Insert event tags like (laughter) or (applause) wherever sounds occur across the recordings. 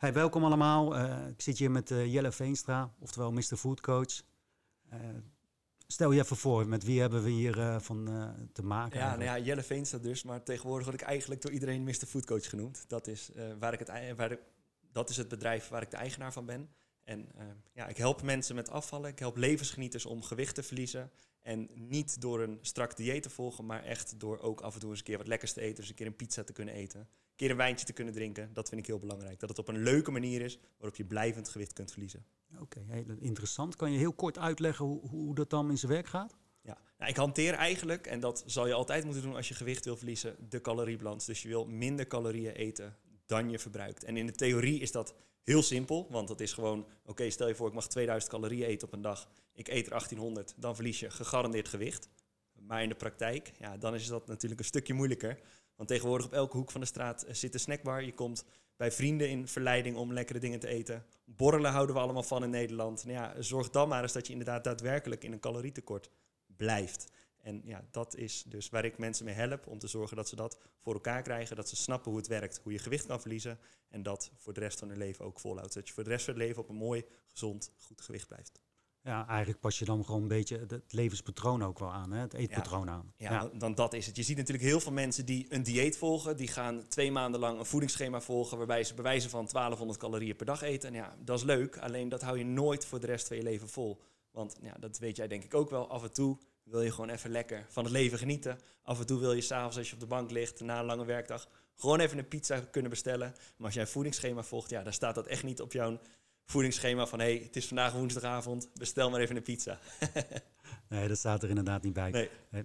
Hey, welkom allemaal. Uh, ik zit hier met uh, Jelle Veenstra, oftewel Mr. Food Coach. Uh, stel je even voor, met wie hebben we hier van te maken? Ja, nou ja, Jelle Veenstra dus, maar tegenwoordig word ik eigenlijk door iedereen Mr. Food Coach genoemd. Dat is, waar ik het, waar dat is het bedrijf waar ik de eigenaar van ben. En ja, ik help mensen met afvallen. Ik help levensgenieters om gewicht te verliezen. En niet door een strak dieet te volgen, maar echt door ook af en toe eens een keer wat lekkers te eten. Dus een keer een pizza te kunnen eten keer een wijntje te kunnen drinken. Dat vind ik heel belangrijk. Dat het op een leuke manier is waarop je blijvend gewicht kunt verliezen. Oké, heel interessant. Kan je heel kort uitleggen hoe, hoe dat dan in zijn werk gaat? Ja, nou, ik hanteer eigenlijk, en dat zal je altijd moeten doen als je gewicht wil verliezen, de caloriebalans. Dus je wil minder calorieën eten dan je verbruikt. En in de theorie is dat heel simpel, want dat is gewoon, oké, stel je voor ik mag 2000 calorieën eten op een dag. Ik eet er 1800, dan verlies je gegarandeerd gewicht. Maar in de praktijk, ja, dan is dat natuurlijk een stukje moeilijker. Want tegenwoordig op elke hoek van de straat eh, zit een snackbar. Je komt bij vrienden in verleiding om lekkere dingen te eten. Borrelen houden we allemaal van in Nederland. Nou ja, zorg dan maar eens dat je inderdaad daadwerkelijk in een calorietekort blijft. En ja, dat is dus waar ik mensen mee help om te zorgen dat ze dat voor elkaar krijgen. Dat ze snappen hoe het werkt, hoe je gewicht kan verliezen. En dat voor de rest van hun leven ook volhoudt. Zodat je voor de rest van het leven op een mooi, gezond, goed gewicht blijft. Ja, eigenlijk pas je dan gewoon een beetje het levenspatroon ook wel aan, hè? het eetpatroon aan. Ja, dan dat is het. Je ziet natuurlijk heel veel mensen die een dieet volgen. Die gaan twee maanden lang een voedingsschema volgen waarbij ze bewijzen van 1200 calorieën per dag eten. En ja, dat is leuk, alleen dat hou je nooit voor de rest van je leven vol. Want ja, dat weet jij denk ik ook wel. Af en toe wil je gewoon even lekker van het leven genieten. Af en toe wil je s'avonds als je op de bank ligt na een lange werkdag gewoon even een pizza kunnen bestellen. Maar als jij een voedingsschema volgt, ja, dan staat dat echt niet op jouw voedingsschema van hey, het is vandaag woensdagavond, bestel maar even een pizza. (laughs) nee, dat staat er inderdaad niet bij. Nee.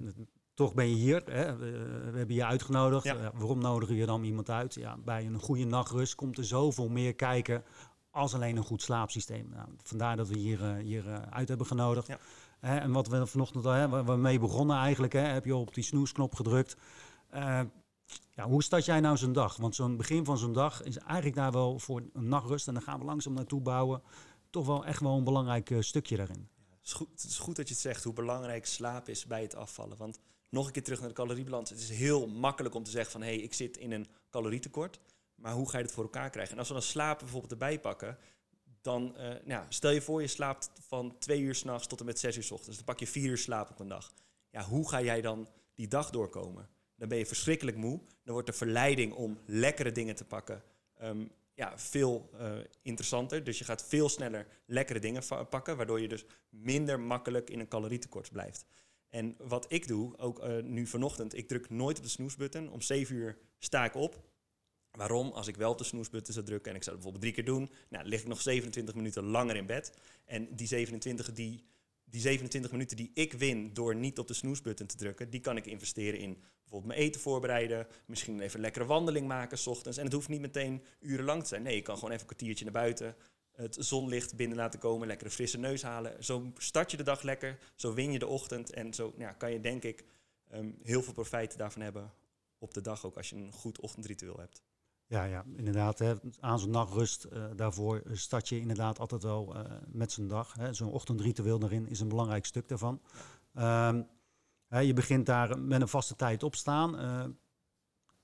Toch ben je hier, hè? we hebben je uitgenodigd. Ja. waarom nodigen je dan iemand uit? Ja, bij een goede nachtrust komt er zoveel meer kijken als alleen een goed slaapsysteem. Nou, vandaar dat we hier, uh, hier uh, uit hebben genodigd. Ja. en wat we vanochtend al, hè, waar we mee begonnen eigenlijk, hè, heb je op die snoesknop gedrukt. Uh, ja, hoe start jij nou zo'n dag? Want zo'n begin van zo'n dag is eigenlijk daar wel voor een nachtrust. En dan gaan we langzaam naartoe bouwen. Toch wel echt wel een belangrijk uh, stukje daarin. het, is goed, het is goed dat je het zegt, hoe belangrijk slaap is bij het afvallen. Want nog een keer terug naar de caloriebalans. Het is heel makkelijk om te zeggen van... hé, hey, ik zit in een calorietekort. Maar hoe ga je het voor elkaar krijgen? En als we dan slapen bijvoorbeeld erbij pakken... dan uh, nou, stel je voor je slaapt van twee uur s'nachts tot en met zes uur s ochtends. Dan pak je vier uur slaap op een dag. Ja, hoe ga jij dan die dag doorkomen? Dan ben je verschrikkelijk moe. Dan wordt de verleiding om lekkere dingen te pakken um, ja, veel uh, interessanter. Dus je gaat veel sneller lekkere dingen pakken, waardoor je dus minder makkelijk in een calorietekort blijft. En wat ik doe, ook uh, nu vanochtend, ik druk nooit op de snoesbutton. Om 7 uur sta ik op. Waarom? Als ik wel op de snoesbutton zou drukken en ik zou het bijvoorbeeld drie keer doen, nou, lig ik nog 27 minuten langer in bed. En die 27 die die 27 minuten die ik win door niet op de snoesbutton te drukken, die kan ik investeren in bijvoorbeeld mijn eten voorbereiden, misschien even een lekkere wandeling maken s ochtends. En het hoeft niet meteen urenlang te zijn. Nee, je kan gewoon even een kwartiertje naar buiten, het zonlicht binnen laten komen, lekker een frisse neus halen. Zo start je de dag lekker, zo win je de ochtend en zo ja, kan je denk ik ehm, heel veel profijt daarvan hebben op de dag ook als je een goed ochtendritueel hebt. Ja, ja, inderdaad. Hè, aan zo'n nachtrust, uh, daarvoor start je inderdaad altijd wel uh, met zo'n dag. Zo'n ochtendritueel daarin is een belangrijk stuk daarvan. Um, hè, je begint daar met een vaste tijd opstaan. Uh,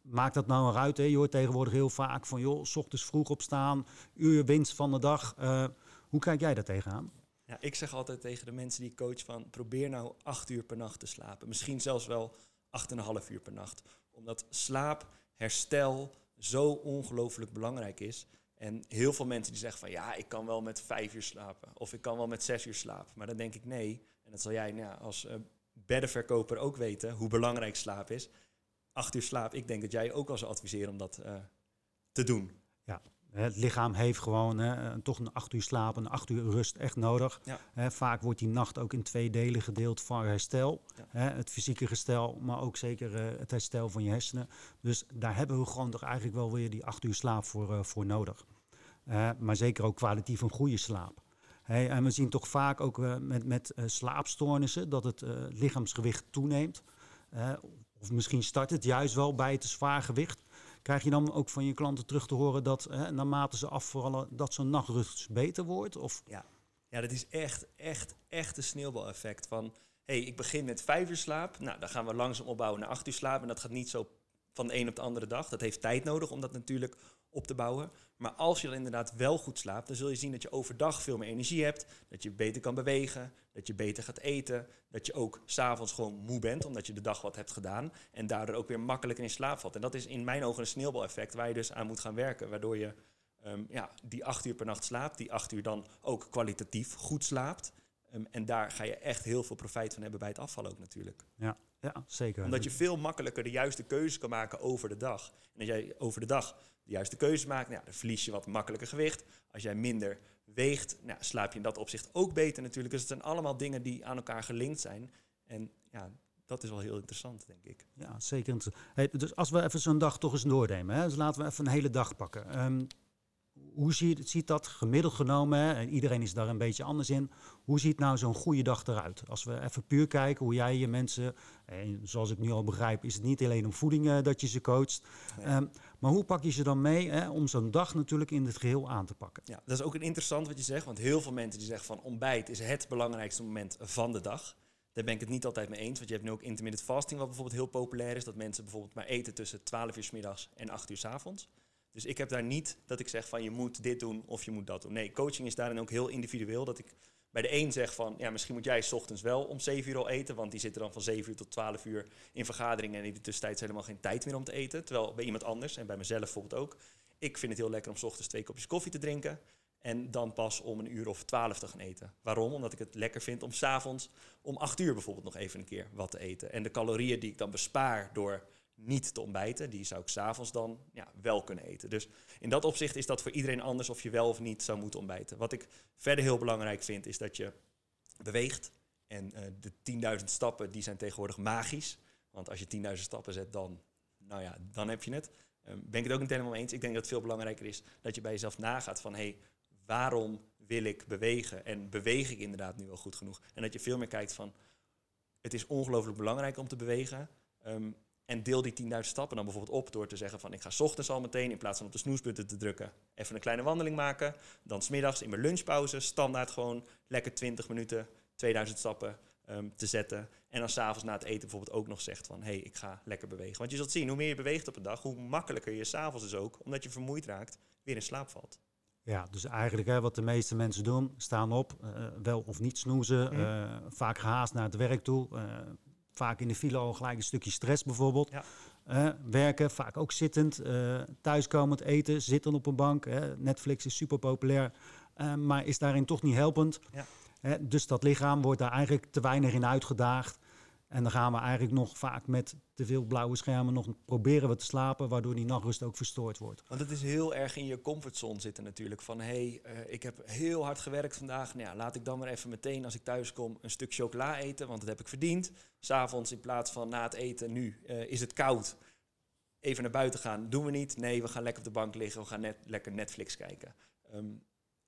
maakt dat nou eruit? Hè? Je hoort tegenwoordig heel vaak van, joh, s ochtends vroeg opstaan, uur winst van de dag. hoe kijk jij daar tegenaan? Ja, ik zeg altijd tegen de mensen die ik coach van, probeer nou acht uur per nacht te slapen. Misschien zelfs wel acht en een half uur per nacht. Omdat slaap, herstel, zo ongelooflijk belangrijk is. En heel veel mensen die zeggen van ja, ik kan wel met vijf uur slapen. Of ik kan wel met zes uur slapen. Maar dan denk ik nee. En dat zal jij nou als uh, beddenverkoper ook weten hoe belangrijk slaap is. Acht uur slaap, ik denk dat jij ook al zou adviseren om dat uh, te doen. Ja, het lichaam heeft gewoon hè, toch een acht uur slaap, een acht uur rust echt nodig. Ja. vaak wordt die nacht ook in twee delen gedeeld van herstel. het fysieke herstel, maar ook zeker eh, het herstel van je hersenen. Dus daar hebben we gewoon toch eigenlijk wel weer die acht uur slaap voor, uh, voor nodig. maar zeker ook kwalitatief een goede slaap. en we zien toch vaak ook met, met slaapstoornissen dat het lichaamsgewicht toeneemt. of misschien start het juist wel bij het zwaar gewicht. Krijg je dan ook van je klanten terug te horen dat hè, naarmate ze afvallen, dat zo'n nachtrust beter wordt? Of? Ja. ja, dat is echt, echt, echt een sneeuwbaleffect van... hey, ik begin met vijf uur slaap. Nou, dan gaan we langzaam opbouwen naar acht uur slaap. En dat gaat niet zo van de een op de andere dag. Dat heeft tijd nodig om dat natuurlijk op te bouwen. Maar als je dan inderdaad wel goed slaapt, dan zul je zien dat je overdag veel meer energie hebt. Dat je beter kan bewegen, dat je beter gaat eten. Dat je ook s'avonds gewoon moe bent, omdat je de dag wat hebt gedaan. En daardoor ook weer makkelijker in slaap valt. En dat is in mijn ogen een sneeuwbaleffect waar je dus aan moet gaan werken. Waardoor je um, ja, die acht uur per nacht slaapt, die acht uur dan ook kwalitatief goed slaapt. Um, en daar ga je echt heel veel profijt van hebben bij het afvallen ook natuurlijk. Ja, ja zeker. Omdat je veel makkelijker de juiste keuzes kan maken over de dag. En als jij over de dag de juiste keuzes maakt, nou dan verlies je wat makkelijker gewicht. Als jij minder weegt, nou, slaap je in dat opzicht ook beter natuurlijk. Dus het zijn allemaal dingen die aan elkaar gelinkt zijn. En ja, dat is wel heel interessant, denk ik. Ja, zeker. Hey, dus als we even zo'n dag toch eens doornemen, hè? dus laten we even een hele dag pakken. Um, hoe ziet, ziet dat gemiddeld genomen? Hè? En iedereen is daar een beetje anders in. Hoe ziet nou zo'n goede dag eruit? Als we even puur kijken hoe jij je mensen, en zoals ik nu al begrijp, is het niet alleen om voeding uh, dat je ze coacht. Um, maar hoe pak je ze dan mee hè, om zo'n dag natuurlijk in het geheel aan te pakken? Ja, dat is ook een interessant wat je zegt. Want heel veel mensen die zeggen van ontbijt is het belangrijkste moment van de dag. Daar ben ik het niet altijd mee eens. Want je hebt nu ook intermittent fasting, wat bijvoorbeeld heel populair is. Dat mensen bijvoorbeeld maar eten tussen 12 uur s middags en 8 uur s avonds. Dus ik heb daar niet dat ik zeg van je moet dit doen of je moet dat doen. Nee, coaching is daarin ook heel individueel. Dat ik bij de een zeg van ja, misschien moet jij s ochtends wel om 7 uur al eten. Want die zitten dan van 7 uur tot 12 uur in vergaderingen en in de tussentijd helemaal geen tijd meer om te eten. Terwijl bij iemand anders en bij mezelf bijvoorbeeld ook. Ik vind het heel lekker om s ochtends twee kopjes koffie te drinken. En dan pas om een uur of twaalf te gaan eten. Waarom? Omdat ik het lekker vind om s'avonds om acht uur bijvoorbeeld nog even een keer wat te eten. En de calorieën die ik dan bespaar door niet te ontbijten. Die zou ik s'avonds dan ja, wel kunnen eten. Dus in dat opzicht is dat voor iedereen anders of je wel of niet zou moeten ontbijten. Wat ik verder heel belangrijk vind, is dat je beweegt. En uh, de 10.000 stappen, die zijn tegenwoordig magisch. Want als je 10.000 stappen zet, dan, nou ja, dan heb je het. Um, ben ik het ook niet helemaal eens. Ik denk dat het veel belangrijker is dat je bij jezelf nagaat van... hey, waarom wil ik bewegen? En beweeg ik inderdaad nu wel goed genoeg? En dat je veel meer kijkt van... het is ongelooflijk belangrijk om te bewegen... Um, en deel die 10.000 stappen dan bijvoorbeeld op door te zeggen van ik ga ochtends al meteen in plaats van op de snoesbutton te drukken even een kleine wandeling maken. Dan smiddags in mijn lunchpauze standaard gewoon lekker 20 minuten 2000 stappen um, te zetten. En dan s'avonds na het eten bijvoorbeeld ook nog zegt van hé hey, ik ga lekker bewegen. Want je zult zien hoe meer je beweegt op een dag hoe makkelijker je s'avonds dus ook omdat je vermoeid raakt weer in slaap valt. Ja, dus eigenlijk hè, wat de meeste mensen doen, staan op, uh, wel of niet snoezen, uh, vaak gehaast naar het werk toe, uh, vaak in de file al gelijk een stukje stress bijvoorbeeld. Ja. Uh, werken, vaak ook zittend, uh, thuiskomend eten, zitten op een bank. Netflix is super populair, uh, maar is daarin toch niet helpend. Ja. dus dat lichaam wordt daar eigenlijk te weinig in uitgedaagd. En dan gaan we eigenlijk nog vaak met te veel blauwe schermen nog proberen we te slapen, waardoor die nachtrust ook verstoord wordt. Want het is heel erg in je comfortzone zitten natuurlijk. Van hé, hey, uh, ik heb heel hard gewerkt vandaag. Nou ja, laat ik dan maar even meteen als ik thuis kom een stuk chocola eten, want dat heb ik verdiend. S'avonds in plaats van na het eten, nu uh, is het koud. Even naar buiten gaan, doen we niet. Nee, we gaan lekker op de bank liggen, we gaan net lekker Netflix kijken. Um,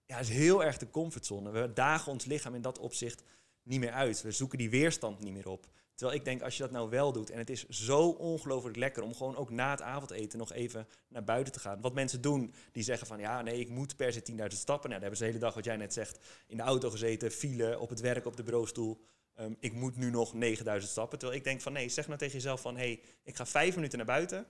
ja, het is heel erg de comfortzone. We dagen ons lichaam in dat opzicht niet meer uit. We zoeken die weerstand niet meer op. Terwijl ik denk, als je dat nou wel doet, en het is zo ongelooflijk lekker om gewoon ook na het avondeten nog even naar buiten te gaan. Wat mensen doen, die zeggen van ja, nee, ik moet per se 10.000 stappen. Nou, daar hebben ze de hele dag, wat jij net zegt, in de auto gezeten, file, op het werk, op de bureaustoel. Um, ik moet nu nog 9000 stappen. Terwijl ik denk van nee, zeg nou tegen jezelf van hé, hey, ik ga vijf minuten naar buiten.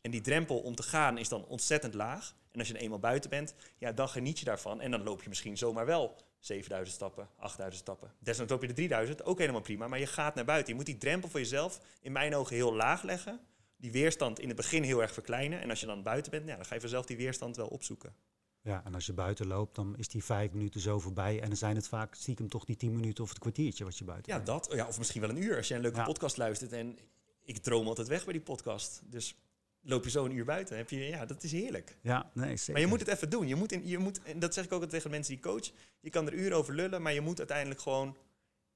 En die drempel om te gaan is dan ontzettend laag. En als je eenmaal buiten bent, ja, dan geniet je daarvan. En dan loop je misschien zomaar wel 7000 stappen, 8000 stappen. Desnoods loop je de 3000, ook helemaal prima. Maar je gaat naar buiten. Je moet die drempel voor jezelf in mijn ogen heel laag leggen. Die weerstand in het begin heel erg verkleinen. En als je dan buiten bent, ja, dan ga je vanzelf die weerstand wel opzoeken. Ja, en als je buiten loopt, dan is die vijf minuten zo voorbij. En dan zijn het vaak stiekem toch die tien minuten of het kwartiertje wat je buiten Ja, dat. Ja, of misschien wel een uur. Als je een leuke podcast luistert. En ik droom altijd weg bij die podcast. Dus loop je zo een uur buiten. Heb je, ja, dat is heerlijk. Ja, nee, zeker. Maar je moet het even doen. Je moet in, je moet, en dat zeg ik ook altijd tegen mensen die coach. Je kan er uren over lullen, maar je moet uiteindelijk gewoon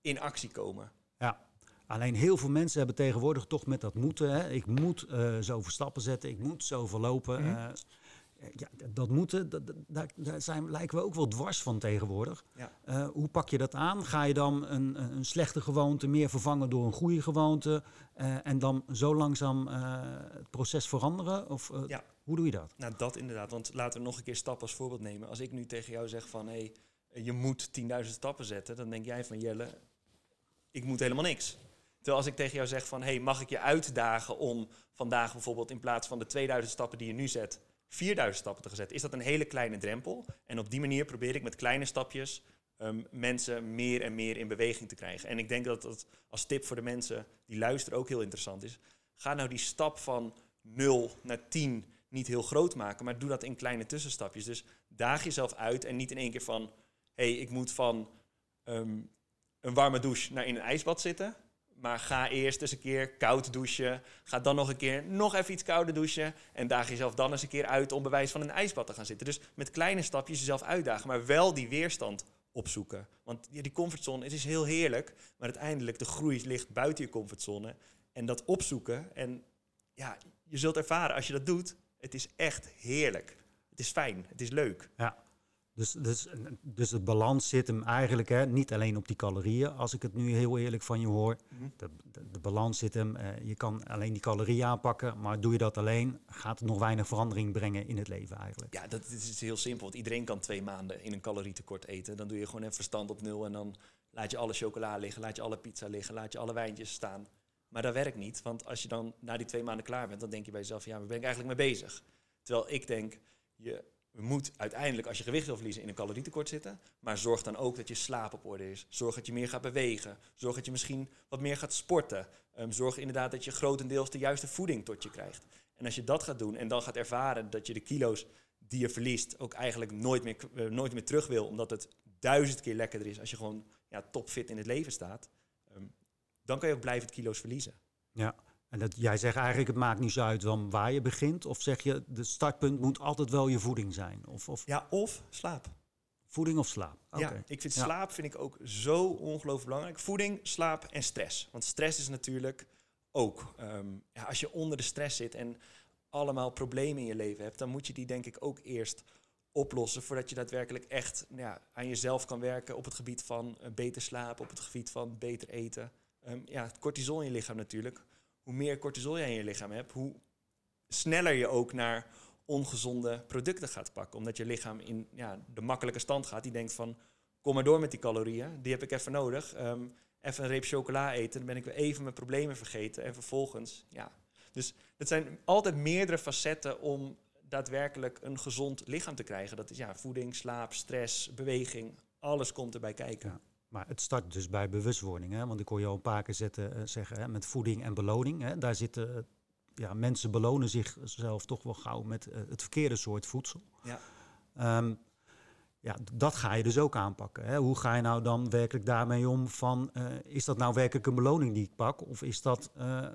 in actie komen. Ja, alleen heel veel mensen hebben tegenwoordig toch met dat moeten. Hè. Ik moet uh, zoveel stappen zetten, ik moet zoveel lopen. Mm. Uh, ja, dat moeten, dat, daar, daar zijn, lijken we ook wel dwars van tegenwoordig. Ja. Uh, hoe pak je dat aan? Ga je dan een, een slechte gewoonte meer vervangen door een goede gewoonte? Uh, en dan zo langzaam uh, het proces veranderen? Of ja. hoe doe je dat? Nou, dat inderdaad. Want laten we nog een keer stap als voorbeeld nemen. Als ik nu tegen jou zeg van... hé, hey, je moet 10.000 stappen zetten... dan denk jij van Jelle, ik moet helemaal niks. Terwijl als ik tegen jou zeg van... hé, hey, mag ik je uitdagen om vandaag bijvoorbeeld... in plaats van de 2000 stappen die je nu zet 4000 stappen te gezet. Is dat een hele kleine drempel? En op die manier probeer ik met kleine stapjes um, mensen meer en meer in beweging te krijgen. En ik denk dat dat als tip voor de mensen die luisteren ook heel interessant is. Ga nou die stap van 0 naar 10 niet heel groot maken, maar doe dat in kleine tussenstapjes. Dus daag jezelf uit en niet in één keer van, hé, hey, ik moet van ehm, een warme douche naar in een ijsbad zitten. Maar ga eerst eens een keer koud douchen. Ga dan nog een keer nog even iets kouder douchen. En daag jezelf dan eens een keer uit om bewijs van een ijsbad te gaan zitten. Dus met kleine stapjes jezelf uitdagen, maar wel die weerstand opzoeken. Want die comfortzone, het is heel heerlijk. Maar uiteindelijk, de groei ligt buiten je comfortzone. En dat opzoeken. En ja, je zult ervaren als je dat doet. Het is echt heerlijk. Het is fijn. Het is leuk. Ja. Dus, dus, dus het balans zit hem eigenlijk hè, niet alleen op die calorieën, als ik het nu heel eerlijk van je hoor. Mhm. de, de, balans zit hem, uh, je kan alleen die calorieën aanpakken, maar doe je dat alleen, gaat het nog weinig verandering brengen in het leven eigenlijk. Ja, dat is heel simpel. Want iedereen kan twee maanden in een calorietekort eten. Dan doe je gewoon even verstand op nul en dan laat je alle chocola liggen, laat je alle pizza liggen, laat je alle wijntjes staan. Maar dat werkt niet, want als je dan na die twee maanden klaar bent, dan denk je bij jezelf, ja, waar ben ik eigenlijk mee bezig? Terwijl ik denk, je moet uiteindelijk, als je gewicht wil verliezen, in een calorietekort zitten. Maar zorg dan ook dat je slaap op orde is. Zorg dat je meer gaat bewegen. Zorg dat je misschien wat meer gaat sporten. Um, zorg inderdaad dat je grotendeels de juiste voeding tot je krijgt. En als je dat gaat doen en dan gaat ervaren dat je de kilo's die je verliest ook eigenlijk nooit meer, uh, nooit meer terug wil, omdat het duizend keer lekkerder is als je gewoon ja, topfit in het leven staat, um, dan kan je ook blijvend kilo's verliezen. Ja, en dat, jij zegt eigenlijk, het maakt niet zo uit dan waar je begint. Of zeg je, de startpunt moet altijd wel je voeding zijn? Of, of... Ja, of slaap. Voeding of slaap? Ja, ik vind slaap vind ik ook zo ongelooflijk belangrijk. Voeding, slaap en stress. Want stress is natuurlijk ook, ehm, ja, als je onder de stress zit en allemaal problemen in je leven hebt, dan moet je die denk ik ook eerst oplossen voordat je daadwerkelijk echt nou ja, aan jezelf kan werken op het gebied van uh, beter slapen, op het gebied van beter eten. Um, ja, het cortisol in je lichaam natuurlijk hoe meer cortisol jij in je lichaam hebt, hoe sneller je ook naar ongezonde producten gaat pakken. Omdat je lichaam in ja, de makkelijke stand gaat. Die denkt van, kom maar door met die calorieën. Die heb ik even nodig. Um, even een reep chocola eten, dan ben ik weer even mijn problemen vergeten. En vervolgens, ja. Dus het zijn altijd meerdere facetten om daadwerkelijk een gezond lichaam te krijgen. Dat is ja, voeding, slaap, stress, beweging. Alles komt erbij kijken. Maar het start dus bij bewustwording. Hè? Want ik hoor je al een paar keer zetten, uh, zeggen hè, met voeding en beloning. Hè? Daar zitten, uh, ja, mensen belonen zichzelf toch wel gauw met uh, het verkeerde soort voedsel. Ja. Um, ja, dat ga je dus ook aanpakken. Hè? Hoe ga je nou dan werkelijk daarmee om van, is dat nou werkelijk een beloning die ik pak? Of is dat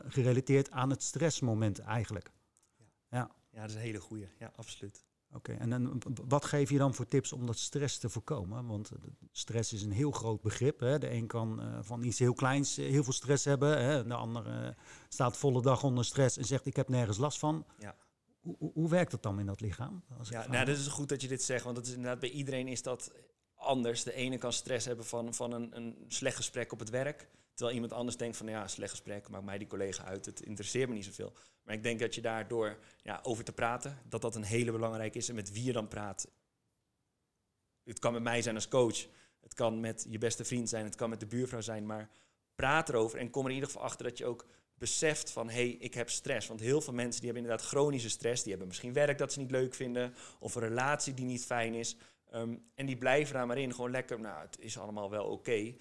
gerelateerd aan het stressmoment eigenlijk? Ja, ja. ja dat is een hele goede. Ja, absoluut. Oké, en dan, wat geef je dan voor tips om dat stress te voorkomen? Want eh, stress is een heel groot begrip. Hè? De een kan uh, van iets heel kleins uh, heel veel stress hebben. Hè? De ander uh, staat volle dag onder stress en zegt ik heb nergens last van. Ja. Hoe, hoe werkt dat dan in dat lichaam? Als ja, nou, dat is goed dat je dit zegt, want het is inderdaad bij iedereen is dat anders. De ene kan stress hebben van, van een, een slecht gesprek op het werk. Terwijl iemand anders denkt van ja, slecht gesprek, maakt mij die collega uit. Het interesseert me niet zoveel. Maar ik denk dat je daardoor ja, over te praten, dat dat een hele belangrijke is. En met wie je dan praat. Het kan met mij zijn als coach. Het kan met je beste vriend zijn. Het kan met de buurvrouw zijn. Maar praat erover en kom er in ieder geval achter dat je ook beseft van hé, hey, ik heb stress. Want heel veel mensen die hebben inderdaad chronische stress. Die hebben misschien werk dat ze niet leuk vinden. Of een relatie die niet fijn is. Ehm, en die blijven daar maar in. Gewoon lekker, nou, het is allemaal wel oké.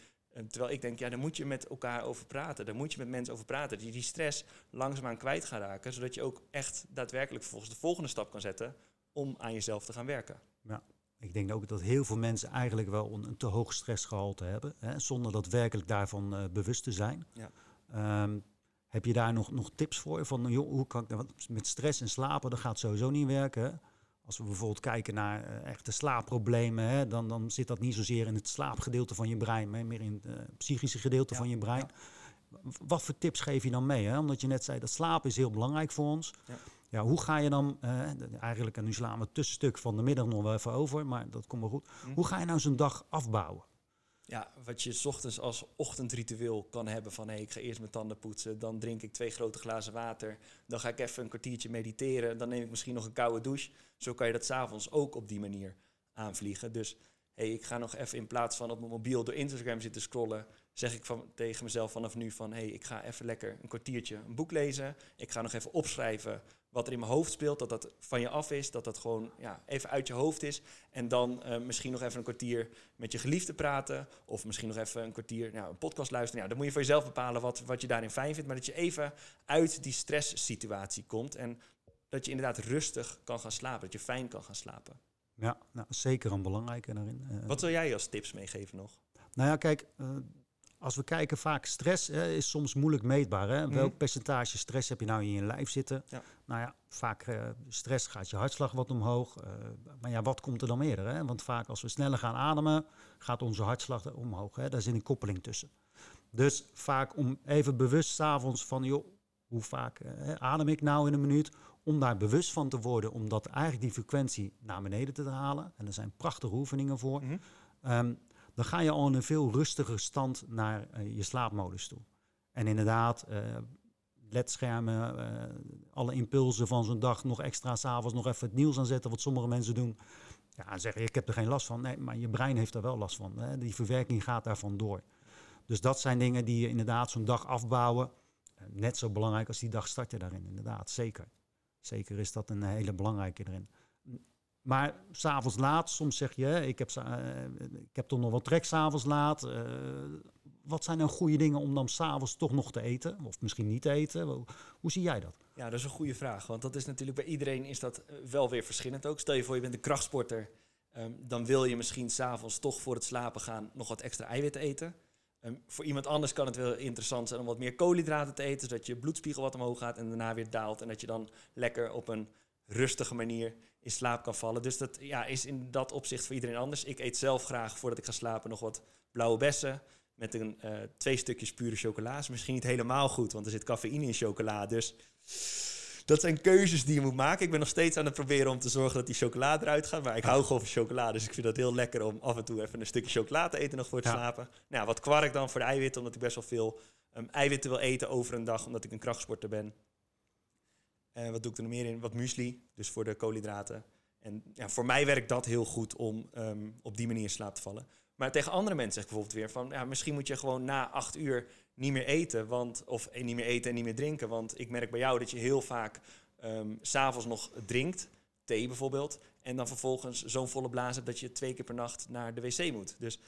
Terwijl ik denk, ja, daar moet je met elkaar over praten. Daar moet je met mensen over praten. Je die stress langzaamaan kwijt gaat raken. Zodat je ook echt daadwerkelijk vervolgens de volgende stap kan zetten om aan jezelf te gaan werken. Ja. Ik denk ook dat heel veel mensen eigenlijk wel een, een te hoog stressgehalte hebben, hè, zonder dat werkelijk daarvan uh, bewust te zijn. Ja. Um, heb je daar nog, nog tips voor? Van, joh, hoe kan ik, want met stress en slapen, dat gaat sowieso niet werken. Als we bijvoorbeeld kijken naar uh, echte slaapproblemen, hè, dan, dan zit dat niet zozeer in het slaapgedeelte van je brein, maar meer in het uh, psychische gedeelte van je brein. Ja. Wat voor tips geef je dan mee? Hè? Omdat je net zei dat slaap is heel belangrijk voor ons. Ja. ja hoe ga je dan, uh, eigenlijk, en nu slaan we het tussenstuk van de middag nog wel even over, maar dat komt wel goed. Hm. Hoe ga je nou zo'n dag afbouwen? Ja, wat je ochtends als ochtendritueel kan hebben van hé, hey, ik ga eerst mijn tanden poetsen, dan drink ik twee grote glazen water, dan ga ik even een kwartiertje mediteren, dan neem ik misschien nog een koude douche. Zo kan je dat s'avonds ook op die manier aanvliegen. Dus hey, ik ga nog even in plaats van op mijn mobiel door Instagram zitten scrollen, zeg ik van, tegen mezelf vanaf nu van hé, hey, ik ga even lekker een kwartiertje een boek lezen. Ik ga nog even opschrijven wat er in mijn hoofd speelt, dat dat van je af is, dat dat gewoon ja, even uit je hoofd is. En dan uh, misschien nog even een kwartier met je geliefde praten, of misschien nog even een kwartier nou, een podcast luisteren. Ja, dan moet je voor jezelf bepalen wat, wat je daarin fijn vindt, maar dat je even uit die stresssituatie komt en dat je inderdaad rustig kan gaan slapen, dat je fijn kan gaan slapen. Ja, nou, zeker een belangrijke daarin. Uh, wat wil jij als tips meegeven nog? Nou ja, kijk, uh, als we kijken, vaak stress hè, is soms moeilijk meetbaar. Hè? Mhm. Welk percentage stress heb je nou in je lijf zitten? Ja. Nou ja, vaak uh, stress gaat je hartslag wat omhoog. Uh, maar ja, wat komt er dan meer? Hè? Want vaak als we sneller gaan ademen, gaat onze hartslag omhoog. Hè? Daar zit een koppeling tussen. Dus vaak om even bewust s'avonds van, joh, hoe vaak uh, adem ik nou in een minuut? Om daar bewust van te worden, om dat eigenlijk die frequentie naar beneden te halen. En er zijn prachtige oefeningen voor. Mm dan ga je al in een veel rustiger stand naar uh, je slaapmodus toe. En inderdaad, uh, ledschermen, uh, alle impulsen van zo'n dag, nog extra s'avonds nog even het nieuws aanzetten, wat sommige mensen doen. Ja, zeggen ik heb er geen last van. Nee, maar je brein heeft er wel last van. Hè. Die verwerking gaat daarvan door. Dus dat zijn dingen die je inderdaad zo'n dag afbouwen. Net zo belangrijk als die dag starten daarin, inderdaad. Zeker. Zeker is dat een hele belangrijke erin. Maar s'avonds laat, soms zeg je, ik heb, uh, ik heb toch nog wat trek s'avonds laat. Uh, wat zijn nou goede dingen om dan s'avonds toch nog te eten? Of misschien niet te eten? Hoe, zie jij dat? Ja, dat is een goede vraag. Want dat is natuurlijk bij iedereen is dat eh, wel weer verschillend ook. Stel je voor, je bent een krachtsporter. Um, dan wil je misschien s'avonds toch voor het slapen gaan nog wat extra eiwit eten. Um, voor iemand anders kan het wel interessant zijn om wat meer koolhydraten te eten, zodat je bloedspiegel wat omhoog gaat en daarna weer daalt. En dat je dan lekker op een rustige manier in slaap kan vallen. Dus dat ja, is in dat opzicht voor iedereen anders. Ik eet zelf graag voordat ik ga slapen nog wat blauwe bessen. Met een, uh, twee stukjes pure chocola. Is misschien niet helemaal goed, want er zit cafeïne in chocola. Dus dat zijn keuzes die je moet maken. Ik ben nog steeds aan het proberen om te zorgen dat die chocola eruit gaat. Maar ik hou gewoon van chocola. Dus ik vind dat heel lekker om af en toe even een stukje chocola te eten nog voor het slapen. Nou, wat kwark dan voor de eiwitten, omdat ik best wel veel um, eiwitten wil eten over een dag, omdat ik een krachtsporter ben. Uh, wat doe ik er nog meer in? Wat muesli, dus voor de koolhydraten. En ja, voor mij werkt dat heel goed om um, op die manier slaap te vallen. Maar tegen andere mensen zeg ik bijvoorbeeld weer van... Ja, misschien moet je gewoon na acht uur niet meer eten. Want, of eh, niet meer eten en niet meer drinken. Want ik merk bij jou dat je heel vaak um, s'avonds nog drinkt. Thee bijvoorbeeld. En dan vervolgens zo'n volle blaas hebt dat je twee keer per nacht naar de wc moet. Dus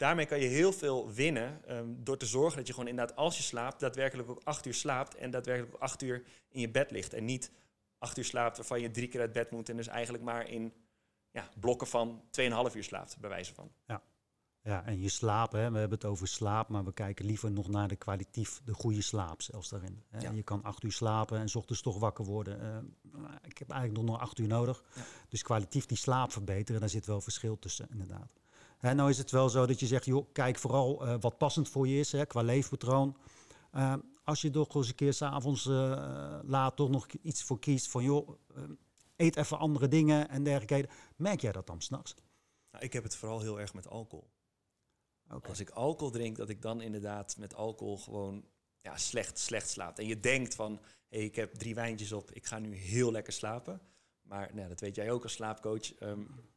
daarmee kan je heel veel winnen um, door te zorgen dat je gewoon inderdaad als je slaapt, daadwerkelijk ook acht uur slaapt en daadwerkelijk ook acht uur in je bed ligt. En niet acht uur slaapt waarvan je drie keer uit bed moet en dus eigenlijk maar in ja, blokken van 2,5 uur slaapt, bij wijze van. Ja. Ja, en je slaap, hè, we hebben het over slaap, maar we kijken liever nog naar de kwalitatief, de goede slaap zelfs daarin. Hè. Ja. Je kan acht uur slapen en s ochtends toch wakker worden. Uh, ik heb eigenlijk nog acht uur nodig. Ja. Dus kwalitatief die slaap verbeteren, daar zit wel verschil tussen, inderdaad. Hè, nou is het wel zo dat je zegt, joh, kijk vooral uh, wat passend voor je is, hè, qua leefpatroon. Uh, als je toch eens een keer s'avonds uh, laat toch nog iets voor kiest van, joh, eet even andere dingen en dergelijke. Merk jij dat dan s'nachts? Nou, ik heb het vooral heel erg met alcohol. Okay. Als ik alcohol drink, dat ik dan inderdaad met alcohol gewoon ja, slecht, slecht slaapt. En je denkt van, hey, ik heb drie wijntjes op, ik ga nu heel lekker slapen. Maar nou, dat weet jij ook als slaapcoach. Um,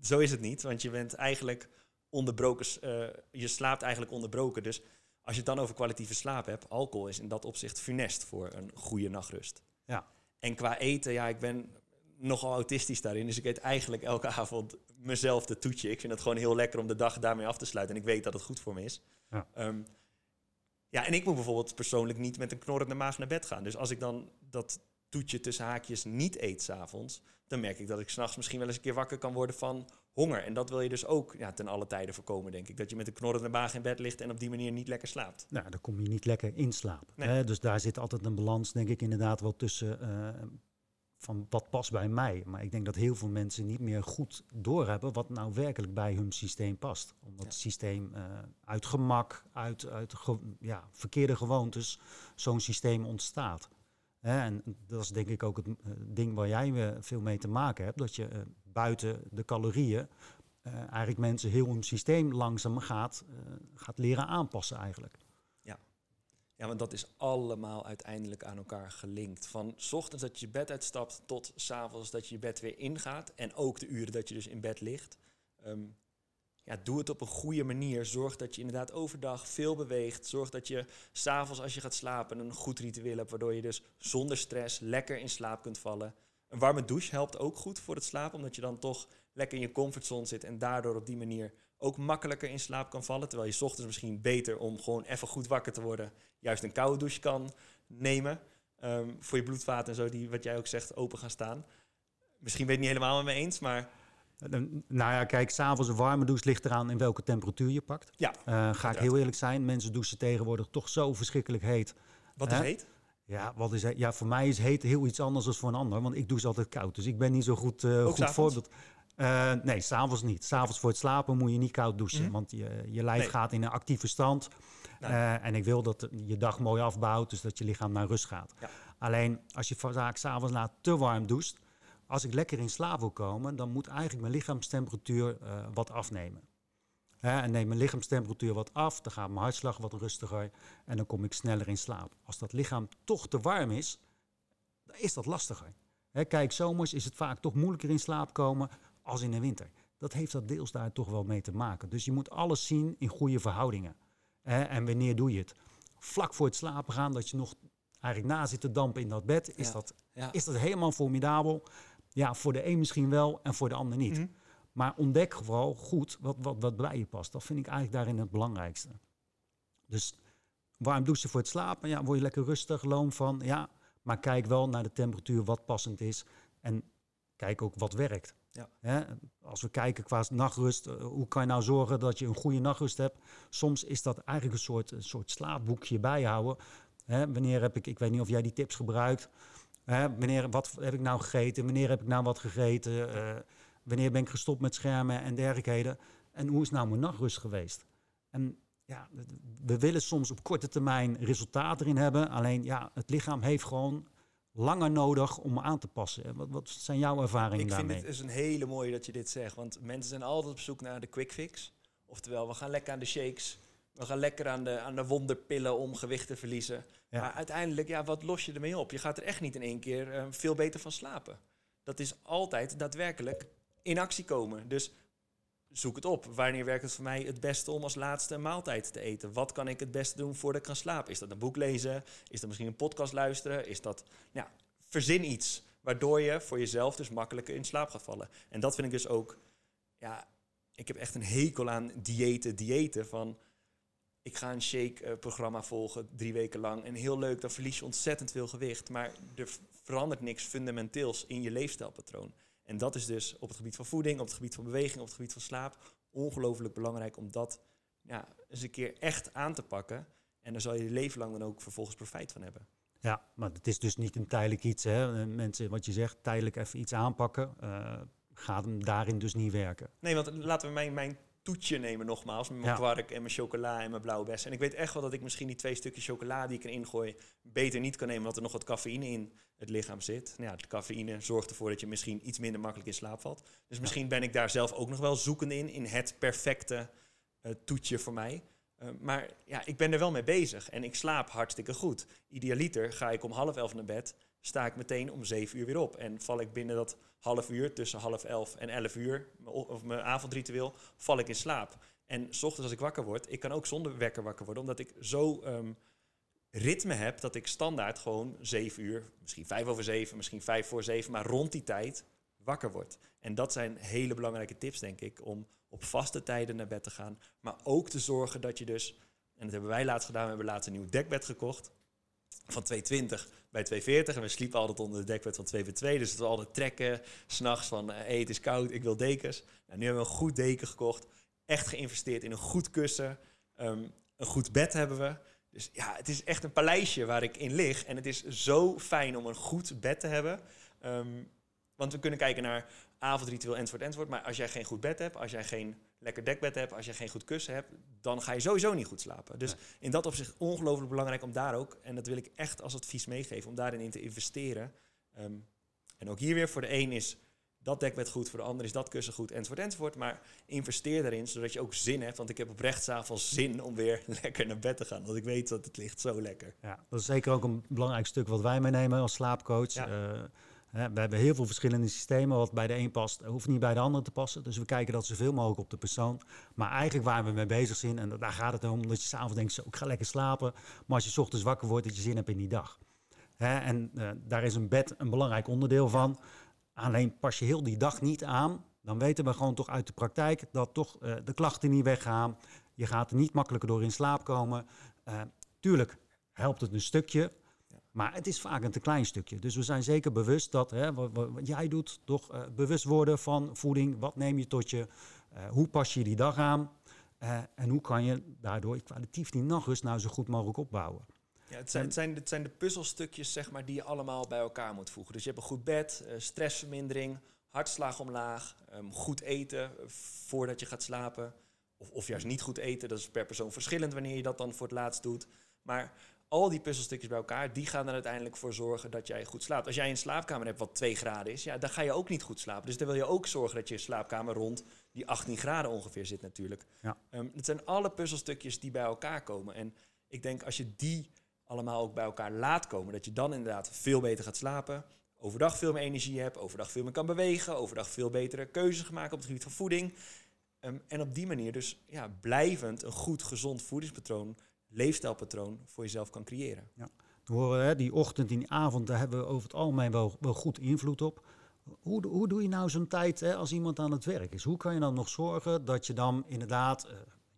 zo is het niet, want je bent eigenlijk onderbroken, uh, je slaapt eigenlijk onderbroken. Dus als je het dan over kwalitatieve slaap hebt, alcohol is in dat opzicht funest voor een goede nachtrust. Ja. En qua eten, ja, ik ben nogal autistisch daarin, dus ik eet eigenlijk elke (laughs) avond mezelf de toetje. Ik vind het gewoon heel lekker om de dag daarmee af te sluiten en ik weet dat het goed voor me is. Ja. Um, ja, en ik moet bijvoorbeeld persoonlijk niet met een knorrende maag naar bed gaan. Dus als ik dan dat toetje tussen haakjes niet eet s'avonds, dan merk ik dat ik s'nachts misschien wel eens een keer wakker kan worden van honger. En dat wil je dus ook ja, ten alle tijden voorkomen, denk ik. Dat je met een knorrende maag in bed ligt en op die manier niet lekker slaapt. Nou, dan kom je niet lekker in slaap. Nee. Hè? Dus daar zit altijd een balans, denk ik, inderdaad wel tussen uh, van wat past bij mij. Maar ik denk dat heel veel mensen niet meer goed doorhebben wat nou werkelijk bij hun systeem past. Omdat ja. het systeem uh, uit gemak, uit, uit ge ja, verkeerde gewoontes, zo'n systeem ontstaat. En dat is denk ik ook het uh, ding waar jij uh, veel mee te maken hebt. Dat je uh, buiten de calorieën eigenlijk mensen heel hun systeem langzaam gaat, gaat leren aanpassen eigenlijk. Ja. ja, want dat is allemaal uiteindelijk aan elkaar gelinkt. Van s ochtends dat je je bed uitstapt tot s avonds dat je je bed weer ingaat. En ook de uren dat je dus in bed ligt. Um, ja, doe het op een goede manier. Zorg dat je inderdaad overdag veel beweegt. Zorg dat je s'avonds als je gaat slapen een goed ritueel hebt, waardoor je dus zonder stress lekker in slaap kunt vallen. Een warme douche helpt ook goed voor het slapen, omdat je dan toch lekker in je comfortzone zit en daardoor op die manier ook makkelijker in slaap kan vallen. Terwijl je s ochtends misschien beter om gewoon even goed wakker te worden, juist een koude douche kan nemen. Ehm, voor je bloedvaten en zo, die wat jij ook zegt, open gaan staan. Misschien ben je het niet helemaal met me eens, maar nou ja, kijk, s'avonds een warme douche ligt eraan in welke temperatuur je pakt. Ja. Uh, ga ik heel eerlijk zijn, mensen douchen tegenwoordig toch zo verschrikkelijk heet. Wat is heet? Ja, wat is Ja, voor mij is heet heel iets anders dan voor een ander, want ik douche altijd koud. Dus ik ben niet zo goed, uh, goed voorbeeld. Uh, nee, s'avonds niet. S'avonds voor het slapen moet je niet koud douchen, mhm. want je, je lijf gaat in een actieve stand. Nou. en ik wil dat je dag mooi afbouwt, dus dat je lichaam naar rust gaat. Ja. Alleen als je vaak s'avonds laat te warm doucht, als ik lekker in slaap wil komen, dan moet eigenlijk mijn lichaamstemperatuur uh, wat afnemen. en neem mijn lichaamstemperatuur wat af, dan gaat mijn hartslag wat rustiger en dan kom ik sneller in slaap. Als dat lichaam toch te warm is, dan is dat lastiger. kijk, zomers is het vaak toch moeilijker in slaap komen als in de winter. Dat heeft dat deels daar toch wel mee te maken. Dus je moet alles zien in goede verhoudingen. en wanneer doe je het? Vlak voor het slapen gaan, dat je nog eigenlijk na zit te dampen in dat bed, is, dat, is dat helemaal formidabel. Ja, voor de een misschien wel en voor de ander niet. Mhm. Maar ontdek vooral goed wat, wat, wat bij je past. Dat vind ik eigenlijk daarin het belangrijkste. Dus warm douchen voor het slapen, ja, word je lekker rustig, loom van. Ja, maar kijk wel naar de temperatuur wat passend is. En kijk ook wat werkt. Ja. als we kijken qua nachtrust, eh, hoe kan je nou zorgen dat je een goede nachtrust hebt? Soms is dat eigenlijk een soort, een soort slaapboekje bijhouden. Hè, wanneer heb ik, ik weet niet of jij die tips gebruikt. Hè, wanneer, wat heb ik nou gegeten? Wanneer heb ik nou wat gegeten? Uh, wanneer ben ik gestopt met schermen en dergelijkheden? En hoe is nou mijn nachtrust geweest? En ja, we willen soms op korte termijn resultaten erin hebben. Alleen ja, het lichaam heeft gewoon langer nodig om aan te passen. Wat, wat zijn jouw ervaringen ik daarmee? Ik vind het is een hele mooie dat je dit zegt. Want mensen zijn altijd op zoek naar de quick fix. Oftewel, we gaan lekker aan de shakes. We gaan lekker aan de, aan de wonderpillen om gewicht te verliezen. Maar uiteindelijk, ja, wat los je ermee op? Je gaat er echt niet in één keer uh, veel beter van slapen. Dat is altijd daadwerkelijk in actie komen. Dus zoek het op. Wanneer werkt het voor mij het beste om als laatste maaltijd te eten? Wat kan ik het beste doen voordat ik kan slapen? Is dat een boek lezen? Is dat misschien een podcast luisteren? Is dat, ja, verzin iets waardoor je voor jezelf dus makkelijker in slaap gaat vallen. En dat vind ik dus ook, ja, ik heb echt een hekel aan diëten, diëten van ik ga een shake-programma volgen drie weken lang. En heel leuk, dan verlies je ontzettend veel gewicht. Maar er verandert niks fundamenteels in je leefstijlpatroon. En dat is dus op het gebied van voeding, op het gebied van beweging, op het gebied van slaap... ongelooflijk belangrijk om dat ja, eens een keer echt aan te pakken. En daar zal je je leven lang dan ook vervolgens profijt van hebben. Ja, maar het is dus niet een tijdelijk iets. Hè? Mensen, wat je zegt, tijdelijk even iets aanpakken... Uh, gaat hem daarin dus niet werken. Nee, want laten we mijn, mijn toetje nemen nogmaals. Met mijn kwark en mijn chocola en mijn blauwe bessen. En ik weet echt wel dat ik misschien die twee stukjes chocola die ik erin gooi... beter niet kan nemen, omdat er nog wat cafeïne in het lichaam zit. Nou ja, de cafeïne zorgt ervoor dat je misschien iets minder makkelijk in slaap valt. Dus misschien ben ik daar zelf ook nog wel zoekende in... in het perfecte uh, toetje voor mij... Uh, maar ja, ik ben er wel mee bezig en ik slaap hartstikke goed. Idealiter ga ik om half elf naar bed, sta ik meteen om zeven uur weer op. En val ik binnen dat half uur, tussen half elf en elf uur, of mijn avondritueel, val ik in slaap. En s ochtends als ik wakker word, ik kan ook zonder wekker wakker worden, omdat ik zo um, ritme heb dat ik standaard gewoon zeven uur, misschien vijf over zeven, misschien vijf voor zeven, maar rond die tijd wakker word. En dat zijn hele belangrijke tips, denk ik, om op vaste tijden naar bed te gaan. Maar ook te zorgen dat je dus, en dat hebben wij laatst gedaan, we hebben laatst een nieuw dekbed gekocht van 220 bij 240. En we sliepen altijd onder de dekbed van 2 bij 2. Dus het was altijd trekken, s'nachts van, hé, eh, het is koud, ik wil dekens. Nou, nu hebben we een goed deken gekocht. Echt geïnvesteerd in een goed kussen. Ehm, een goed bed hebben we. Dus ja, het is echt een paleisje waar ik in lig. En het is zo fijn om een goed bed te hebben. Ehm, want we kunnen kijken naar avondritueel enzovoort enzovoort. Maar als jij geen goed bed hebt, als jij geen lekker dekbed hebt, als je geen goed kussen hebt, dan ga je sowieso niet goed slapen. Dus in dat opzicht ongelooflijk belangrijk om daar ook, en dat wil ik echt als advies meegeven, om daarin in te investeren. Ehm, en ook hier weer, voor de een is dat dekbed goed, voor de ander is dat kussen goed, enzovoort, enzovoort. Maar investeer daarin, zodat je ook zin hebt. Want ik heb op rechtsavond zin om weer (laughs) lekker naar bed te gaan. Want ik weet dat het ligt zo lekker. Ja, dat is zeker ook een belangrijk stuk wat wij meenemen als slaapcoach. Ja. Uh, we hebben heel veel verschillende systemen. Wat bij de een past, hoeft niet bij de ander te passen. Dus we kijken dat zoveel mogelijk op de persoon. Maar eigenlijk waar we mee bezig zijn, en daar gaat het om, dat je s'avonds denkt, zo, ik ga lekker slapen. Maar als je ochtends wakker wordt, dat je zin hebt in die dag. En uh, daar is een bed een belangrijk onderdeel van. Alleen pas je heel die dag niet aan, dan weten we gewoon toch uit de praktijk dat toch uh, de klachten niet weggaan. Je gaat er niet makkelijker door in slaap komen. Tuurlijk helpt het een stukje, maar het is vaak een te klein stukje. Dus we zijn zeker bewust dat hè, wat, wat, jij doet, toch uh, bewust worden van voeding. Wat neem je tot je? hoe pas je die dag aan? en hoe kan je daardoor kwalitatief die nachtrust nou zo goed mogelijk opbouwen? Ja, het, zijn, het, zijn, het zijn de puzzelstukjes zeg maar, die je allemaal bij elkaar moet voegen. Dus je hebt een goed bed, stressvermindering, hartslag omlaag, um, goed eten voordat je gaat slapen. Of, of juist niet goed eten, dat is per persoon verschillend wanneer je dat dan voor het laatst doet. Maar al die puzzelstukjes bij elkaar, die gaan er uiteindelijk voor zorgen dat jij goed slaapt. Als jij een slaapkamer hebt wat 2 graden is, ja, dan ga je ook niet goed slapen. Dus dan wil je ook zorgen dat je slaapkamer rond die 18 graden ongeveer zit natuurlijk. Ja. Um, het zijn alle puzzelstukjes die bij elkaar komen. En ik denk als je die allemaal ook bij elkaar laat komen. Dat je dan inderdaad veel beter gaat slapen. Overdag veel meer energie hebt. Overdag veel meer kan bewegen. Overdag veel betere keuzes gemaakt op het gebied van voeding. Um, en op die manier dus ja, blijvend een goed, gezond voedingspatroon, leefstijlpatroon voor jezelf kan creëren. Ja. We horen hè, die ochtend en die avond, daar hebben we over het algemeen wel, wel goed invloed op. Hoe, hoe doe je nou zo'n tijd hè, als iemand aan het werk is? Hoe kan je dan nog zorgen dat je dan inderdaad uh,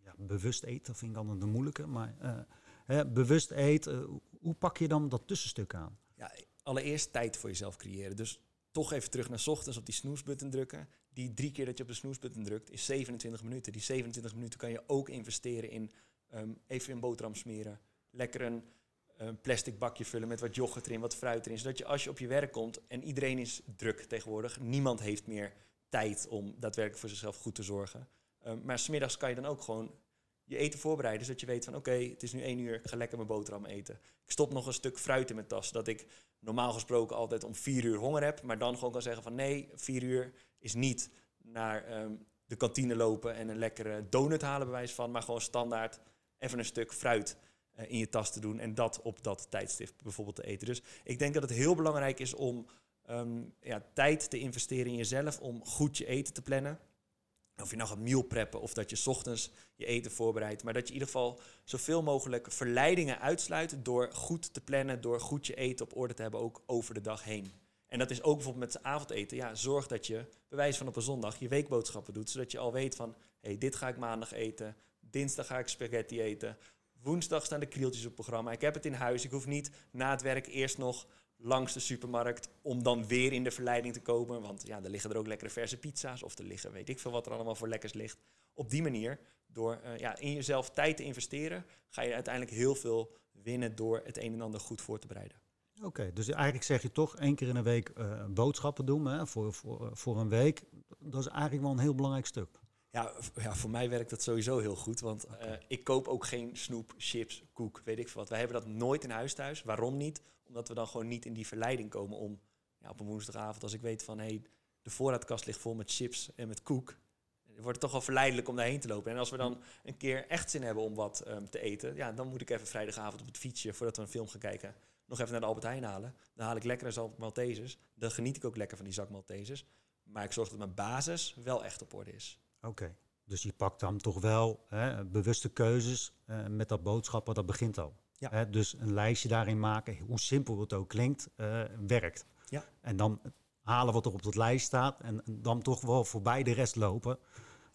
ja, bewust eet? Dat vind ik altijd een moeilijke, maar... Uh, bewust eet, uh, hoe pak je dan dat tussenstuk aan? Ja, allereerst tijd voor jezelf creëren. Dus toch even terug naar ochtends op die snoesbutton drukken. Die drie keer dat je op de snoesbutton drukt is 27 minuten. Die 27 minuten kan je ook investeren in um, even een boterham smeren. Lekker een plastic bakje vullen met wat yoghurt erin, wat fruit erin. Zodat je als je op je werk komt, en iedereen is druk tegenwoordig, niemand heeft meer tijd om daadwerkelijk voor zichzelf goed te zorgen. Um, maar smiddags kan je dan ook gewoon je eten voorbereiden. Zodat je weet van oké, het is nu één uur, ga lekker mijn boterham eten. Ik stop nog een stuk fruit in mijn tas. Dat ik normaal gesproken altijd om vier uur honger heb. Maar dan gewoon kan zeggen van nee, vier uur is niet naar um, de kantine lopen en een lekkere donut halen bewijs van. Maar gewoon standaard even een stuk fruit uh, in je tas te doen. En dat op dat tijdstip bijvoorbeeld te eten. Dus ik denk dat het heel belangrijk is om um, ja, tijd te investeren in jezelf. Om goed je eten te plannen. Of je nou gaat meal preppen of dat je ochtends je eten voorbereidt. Maar dat je in ieder geval zoveel mogelijk verleidingen uitsluit door goed te plannen, door goed je eten op orde te hebben, ook over de dag heen. En dat is ook bijvoorbeeld met avondeten. Ja, zorg dat je, bewijs van op een zondag, je weekboodschappen doet. Zodat je al weet van, hé, hey, dit ga ik maandag eten. Dinsdag ga ik spaghetti eten. Woensdag staan de krieltjes op programma. Ik heb het in huis. Ik hoef niet na het werk eerst nog langs de supermarkt om dan weer in de verleiding te komen. Want ja, er liggen er ook lekkere verse pizza's of er liggen weet ik veel wat er allemaal voor lekkers ligt. Op die manier, door uh, ja, in jezelf tijd te investeren, ga je uiteindelijk heel veel winnen door het een en ander goed voor te bereiden. Oké, dus eigenlijk zeg je toch één keer in de week uh, boodschappen doen hè, voor, voor, voor een week. Dat is eigenlijk wel een heel belangrijk stuk. Ja, ja, voor mij werkt dat sowieso heel goed. Want okay. uh, ik koop ook geen snoep, chips, koek, weet ik veel wat. Wij hebben dat nooit in huis thuis. Waarom niet? Omdat we dan gewoon niet in die verleiding komen om ja, op een woensdagavond, als ik weet van hé, hey, de voorraadkast ligt vol met chips en met koek. wordt het toch wel verleidelijk om daarheen te lopen. En als we dan een keer echt zin hebben om wat um, te eten, ja, dan moet ik even vrijdagavond op het fietsje, voordat we een film gaan kijken, nog even naar de Albert Heijn halen. Dan haal ik lekker een zak Maltesers. Dan geniet ik ook lekker van die zak Maltesers. Maar ik zorg dat mijn basis wel echt op orde is. Oké. Okay. Dus je pakt dan toch wel hè, bewuste keuzes uh, met dat boodschappen, dat begint al. Ja. Hè, dus een lijstje daarin maken, hoe simpel het ook klinkt, uh, werkt. Ja. En dan halen wat er op dat lijst staat en, dan toch wel voorbij de rest lopen.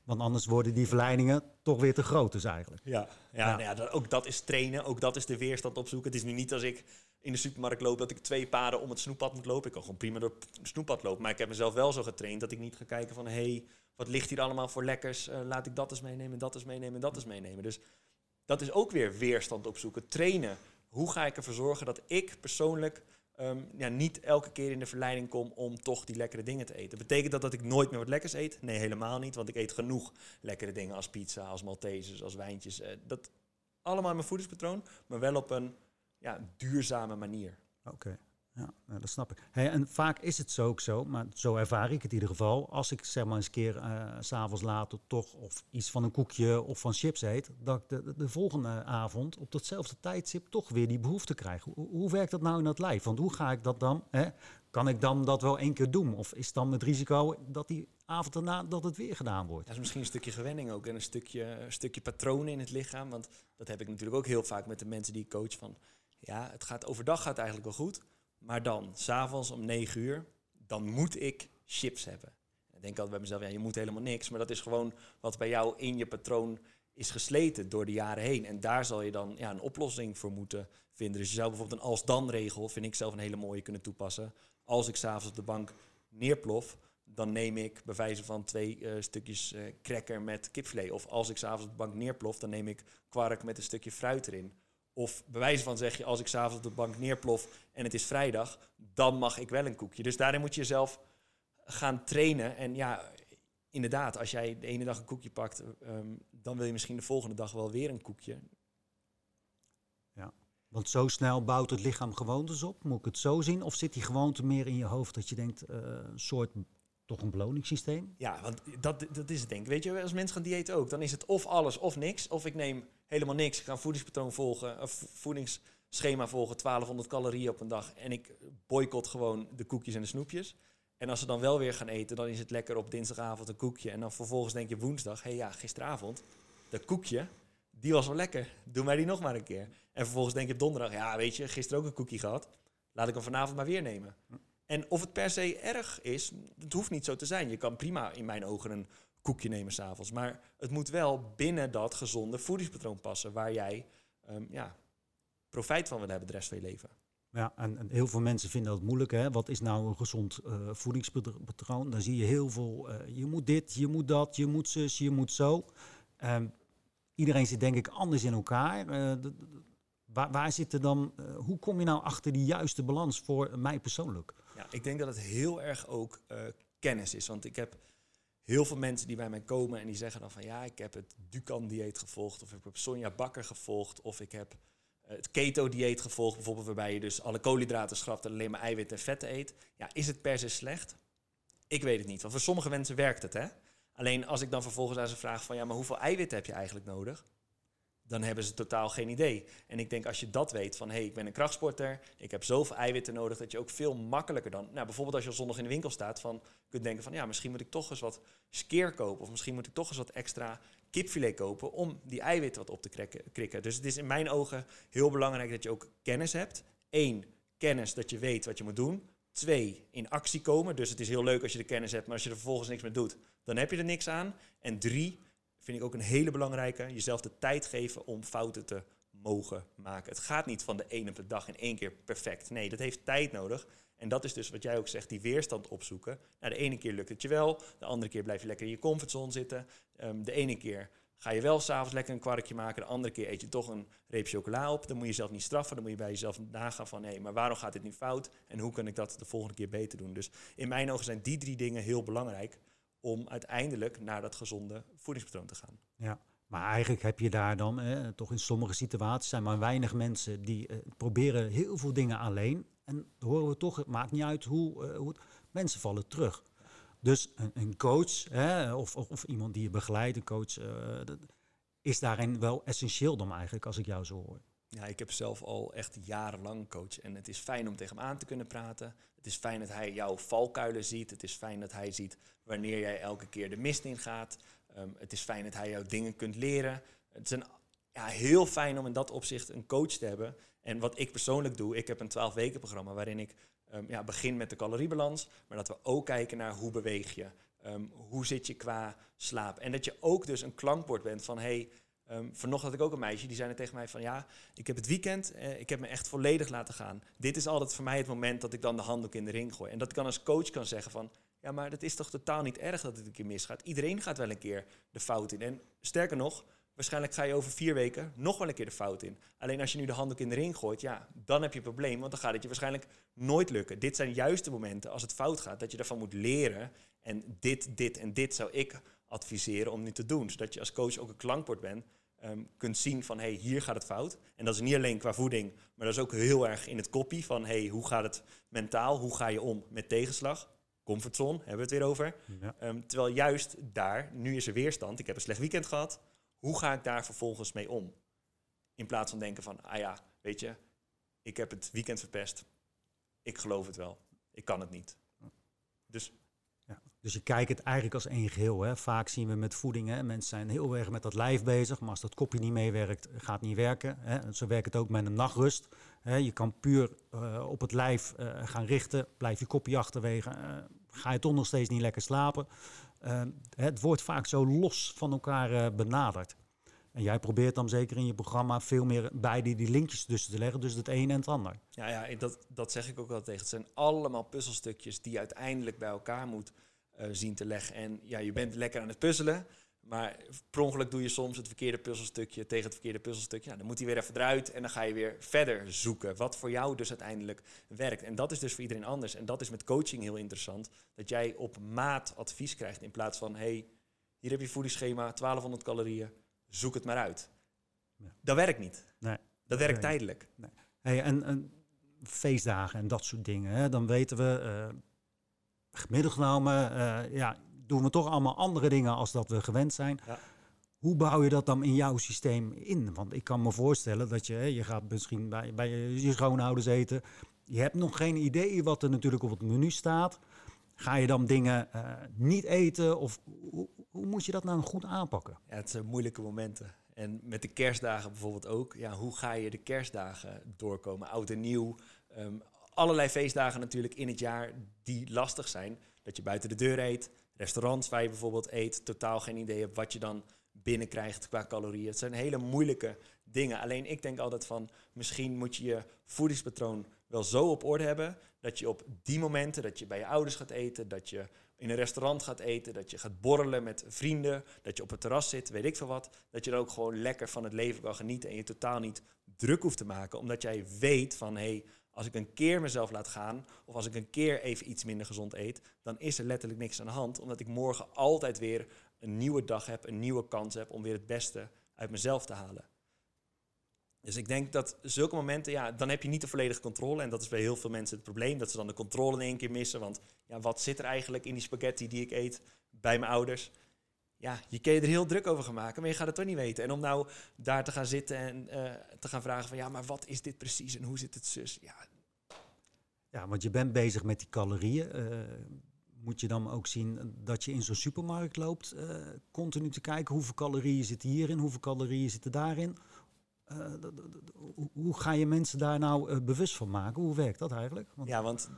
Want anders worden die verleidingen toch weer te groot dus eigenlijk. Ja, ja, ja. Nou ja dat, ook dat is trainen, ook dat is de weerstand opzoeken. Het is nu niet als ik in de supermarkt loop dat ik twee paden om het snoeppad moet lopen. Ik kan gewoon prima door het snoeppad lopen. Maar ik heb mezelf wel zo getraind dat ik niet ga kijken van... hé, hey, wat ligt hier allemaal voor lekkers? Uh, laat ik dat eens meenemen, dat eens meenemen, dat eens meenemen. Dus dat is ook weer weerstand opzoeken. Trainen. Hoe ga ik ervoor zorgen dat ik persoonlijk um, ja, niet elke keer in de verleiding kom om toch die lekkere dingen te eten? Betekent dat dat ik nooit meer wat lekkers eet? Nee, helemaal niet. Want ik eet genoeg lekkere dingen als pizza, als Maltesers, als wijntjes. Uh, dat allemaal in mijn voedingspatroon, maar wel op een ja, duurzame manier. Oké. Ja, nou, dat snap ik. En vaak is het zo ook zo, maar zo ervaar ik het in ieder geval. Als ik zeg maar eens een keer uh, s'avonds later toch of iets van een koekje of van chips eet, dat ik de, de volgende avond op datzelfde tijdstip toch weer die behoefte krijg. Hoe, werkt dat nou in dat lijf? Want hoe ga ik dat dan? Hè? kan ik dan dat wel één keer doen? Of is dan het risico dat die avond daarna dat het weer gedaan wordt? Dat is misschien een stukje gewenning ook en een stukje, stukje patroon in het lichaam. Want dat heb ik natuurlijk ook heel vaak met de mensen die ik coach van... Ja, het gaat overdag gaat eigenlijk wel goed. Maar dan, s'avonds om 9 uur, dan moet ik chips hebben. Ik denk altijd bij mezelf, ja, je moet helemaal niks. Maar dat is gewoon wat bij jou in je patroon is gesleten door de jaren heen. En daar zal je dan ja, een oplossing voor moeten vinden. Dus je zou bijvoorbeeld een als-dan-regel, vind ik zelf een hele mooie, kunnen toepassen. Als ik s'avonds op de bank neerplof, dan neem ik bij wijze van twee uh, stukjes uh, cracker met kipfilet. Of als ik s'avonds op de bank neerplof, dan neem ik kwark met een stukje fruit erin. Of bij wijze van zeg je, als ik s'avonds op de bank neerplof en het is vrijdag, dan mag ik wel een koekje. Dus daarin moet je jezelf gaan trainen. En ja, inderdaad, als jij de ene dag een koekje pakt, um, dan wil je misschien de volgende dag wel weer een koekje. Ja, want zo snel bouwt het lichaam gewoontes op. Moet ik het zo zien? Of zit die gewoonte meer in je hoofd dat je denkt, uh, een soort toch een beloningssysteem? Ja, want dat, dat is het denk ik. Weet je, als mensen gaan diëten ook, dan is het of alles of niks. Of ik neem helemaal niks, ik ga een voedingspatroon volgen, een voedingsschema volgen, 1200 calorieën op een dag. En ik boycott gewoon de koekjes en de snoepjes. En als ze dan wel weer gaan eten, dan is het lekker op dinsdagavond een koekje. En dan vervolgens denk je woensdag, hé hey, ja, gisteravond, dat koekje, die was wel lekker. Doe mij die nog maar een keer. En vervolgens denk je donderdag, ja weet je, gisteren ook een koekje gehad. Laat ik hem vanavond maar weer nemen. En of het per se erg is, het hoeft niet zo te zijn. Je kan prima in mijn ogen een koekje nemen s'avonds. Maar het moet wel binnen dat gezonde voedingspatroon passen, waar jij um, ja, profijt van wil hebben de rest van je leven. Ja, en, en, heel veel mensen vinden dat moeilijk. Hè? Wat is nou een gezond uh, voedingspatroon? Dan zie je heel veel, uh, je moet dit, je moet dat, je moet zus, je moet zo. Um, iedereen zit denk ik anders in elkaar. Uh, de, waar, waar zit er dan, hoe kom je nou achter die juiste balans voor mij persoonlijk? Ja, ik denk dat het heel erg ook kennis is. Want ik heb heel veel mensen die bij mij komen en die zeggen dan van ja, ik heb het Dukan-dieet gevolgd, of ik heb Sonja Bakker gevolgd, of ik heb het keto-dieet gevolgd, bijvoorbeeld waarbij je dus alle koolhydraten schrapt en alleen maar eiwit en vetten eet. Ja, is het per se slecht? Ik weet het niet, want voor sommige mensen werkt het, hè. Alleen als ik dan vervolgens aan ze vraag van ja, maar hoeveel eiwit heb je eigenlijk nodig? Dan hebben ze totaal geen idee. En ik denk als je dat weet van hé, hey, ik ben een krachtsporter, ik heb zoveel eiwitten nodig, dat je ook veel makkelijker dan, nou bijvoorbeeld als je al zondag in de winkel staat, van kunt denken van ja, misschien moet ik toch eens wat skeer kopen of misschien moet ik toch eens wat extra kipfilet kopen om die eiwitten wat op te krikken. Dus het is in mijn ogen heel belangrijk dat je ook kennis hebt. Eén, kennis dat je weet wat je moet doen. Twee, in actie komen. Dus het is heel leuk als je de kennis hebt, maar als je er vervolgens niks mee doet, dan heb je er niks aan. En drie, vind ik ook een hele belangrijke, jezelf de tijd geven om fouten te mogen maken. Het gaat niet van de ene op de dag in één keer perfect. Nee, dat heeft tijd nodig. En dat is dus wat jij ook zegt, die weerstand opzoeken. Nou, de ene keer lukt het je wel, de andere keer blijf je lekker in je comfortzone zitten. Um, de ene keer ga je wel s'avonds lekker een kwarkje maken, de andere keer eet je toch een reep chocola op. Dan moet je jezelf niet straffen, dan moet je bij jezelf nagaan van hé, maar waarom gaat dit nu fout en hoe kan ik dat de volgende keer beter doen? Dus in mijn ogen zijn die drie dingen heel belangrijk om uiteindelijk naar dat gezonde voedingspatroon te gaan. Ja. Maar eigenlijk heb je daar dan, eh, toch in sommige situaties zijn maar weinig mensen die eh, proberen heel veel dingen alleen. En horen we toch, het maakt niet uit hoe, uh, hoe het, mensen vallen terug. Dus een, een coach of, of, of, iemand die je begeleidt, een coach, uh, is daarin wel essentieel dan eigenlijk, als ik jou zo hoor. Ja, ik heb zelf al echt jarenlang coach. En het is fijn om tegen hem aan te kunnen praten. Het is fijn dat hij jouw valkuilen ziet. Het is fijn dat hij ziet wanneer jij elke keer de mist ingaat. Um, het is fijn dat hij jou dingen kunt leren. Het is een, ja, heel fijn om in dat opzicht een coach te hebben. En wat ik persoonlijk doe, ik heb een 12 weken programma waarin ik um, ja, begin met de caloriebalans, maar dat we ook kijken naar hoe beweeg je, um, hoe zit je qua slaap. En dat je ook dus een klankbord bent van hey, um, vanochtend had ik ook een meisje die zei tegen mij van ja, ik heb het weekend, eh, ik heb me echt volledig laten gaan. Dit is altijd voor mij het moment dat ik dan de handdoek in de ring gooi. En dat ik dan als coach kan zeggen van ja, maar dat is toch totaal niet erg dat het een keer misgaat. Iedereen gaat wel een keer de fout in. En sterker nog, Waarschijnlijk ga je over vier weken nog wel een keer de fout in. Alleen als je nu de handdoek in de ring gooit, ja, dan heb je een probleem. Want dan gaat het je waarschijnlijk nooit lukken. Dit zijn juist de momenten, als het fout gaat, dat je daarvan moet leren. En dit, dit en dit zou ik adviseren om nu te doen. Zodat je als coach ook een klankbord bent. Um, kunt zien van, hey, hier gaat het fout. En dat is niet alleen qua voeding, maar dat is ook heel erg in het kopie van, hey, hoe gaat het mentaal? Hoe ga je om met tegenslag? Comfortzone, hebben we het weer over. Ja. Um, terwijl juist daar, nu is er weerstand. Ik heb een slecht weekend gehad hoe ga ik daar vervolgens mee om? In plaats van denken van, ah ja, weet je, ik heb het weekend verpest. Ik geloof het wel. Ik kan het niet. Dus dus je kijkt het eigenlijk als één geheel. Hè. Vaak zien we met voeding, hè, mensen zijn heel erg met dat lijf bezig, maar als dat kopje niet meewerkt, gaat het niet werken. Hè. Zo werkt het ook met een nachtrust. Hè. Je kan puur uh, op het lijf uh, gaan richten, blijf je kopje achterwege, uh, ga je toch nog steeds niet lekker slapen. het wordt vaak zo los van elkaar benaderd. En jij probeert dan zeker in je programma veel meer beide die linkjes tussen te leggen, dus het een en het ander. Ja, ja dat, dat zeg ik ook wel tegen. Het zijn allemaal puzzelstukjes die uiteindelijk bij elkaar moet uh, zien te leggen. En ja, je bent lekker aan het puzzelen, maar per ongeluk doe je soms het verkeerde puzzelstukje tegen het verkeerde puzzelstukje. Ja, dan moet hij weer even eruit en dan ga je weer verder zoeken. Wat voor jou dus uiteindelijk werkt. En dat is dus voor iedereen anders. En dat is met coaching heel interessant. Dat jij op maat advies krijgt in plaats van... hey, hier heb je voedingsschema, 1200 calorieën zoek het maar uit. Ja. Dat werkt niet. Nee. Dat werkt tijdelijk. Nee. Hey, en, en, feestdagen en dat soort dingen, hè, dan weten we, uh, gemiddeld genomen, uh, ja, doen we toch allemaal andere dingen als dat we gewend zijn. Ja. Hoe bouw je dat dan in jouw systeem in? Want ik kan me voorstellen dat je, je gaat misschien bij, bij je schoonouders eten. Je hebt nog geen idee wat er natuurlijk op het menu staat. Ga je dan dingen uh, niet eten? Of hoe, hoe, moet je dat nou goed aanpakken? Ja, het zijn moeilijke momenten. En met de kerstdagen bijvoorbeeld ook. Ja, hoe ga je de kerstdagen doorkomen? Oud en nieuw. Um, allerlei feestdagen natuurlijk in het jaar die lastig zijn. Dat je buiten de deur eet. Restaurants waar je bijvoorbeeld eet. Totaal geen idee hebt wat je dan binnenkrijgt qua calorieën. Het zijn hele moeilijke dingen. Alleen ik denk altijd van, misschien moet je je voedingspatroon wel zo op orde hebben dat je op die momenten, dat je bij je ouders gaat eten, dat je in een restaurant gaat eten, dat je gaat borrelen met vrienden, dat je op het terras zit, weet ik veel wat, dat je er ook gewoon lekker van het leven kan genieten en je totaal niet druk hoeft te maken, omdat jij weet van hé, hey, als ik een keer mezelf laat gaan of als ik een keer even iets minder gezond eet, dan is er letterlijk niks aan de hand, omdat ik morgen altijd weer een nieuwe dag heb, een nieuwe kans heb om weer het beste uit mezelf te halen. Dus ik denk dat zulke momenten, ja, dan heb je niet de volledige controle. En dat is bij heel veel mensen het probleem, dat ze dan de controle in één keer missen. Want ja, wat zit er eigenlijk in die spaghetti die ik eet bij mijn ouders? Ja, je kan je er heel druk over gaan maken, maar je gaat het toch niet weten. En om nou daar te gaan zitten en uh, te gaan vragen van, ja, maar wat is dit precies en hoe zit het zus? Ja, ja want je bent bezig met die calorieën. Uh, moet je dan ook zien dat je in zo'n supermarkt loopt, uh, continu te kijken hoeveel calorieën zitten hierin, hoeveel calorieën zitten daarin hoe ga je mensen daar nou bewust van maken? Hoe werkt dat eigenlijk? Want ja, want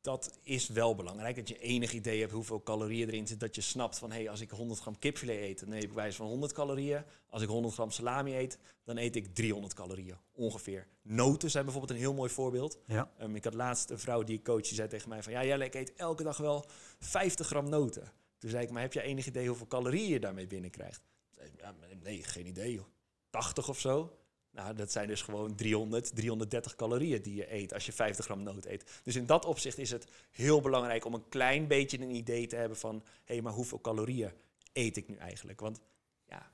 dat is wel belangrijk. Dat je enig idee hebt hoeveel calorieën erin zit. Dat je snapt van, hé, hey, als ik 100 gram kipfilet eet, dan eet ik wijze van 100 calorieën. Als ik 100 gram salami eet, dan eet ik 300 calorieën, ongeveer. Noten zijn bijvoorbeeld een heel mooi voorbeeld. Ja. Um, ik had laatst een vrouw die ik coach, die zei tegen mij van, ja, jij eet elke dag wel 50 gram noten. Toen zei ik, maar heb je enig idee hoeveel calorieën je daarmee binnenkrijgt? Ja, nee, geen idee joh. 80 of zo. Nou, dat zijn dus gewoon 300, 330 calorieën die je eet als je 50 gram noot eet. Dus in dat opzicht is het heel belangrijk om een klein beetje een idee te hebben van... hé, hey, maar hoeveel calorieën eet ik nu eigenlijk? Want ja,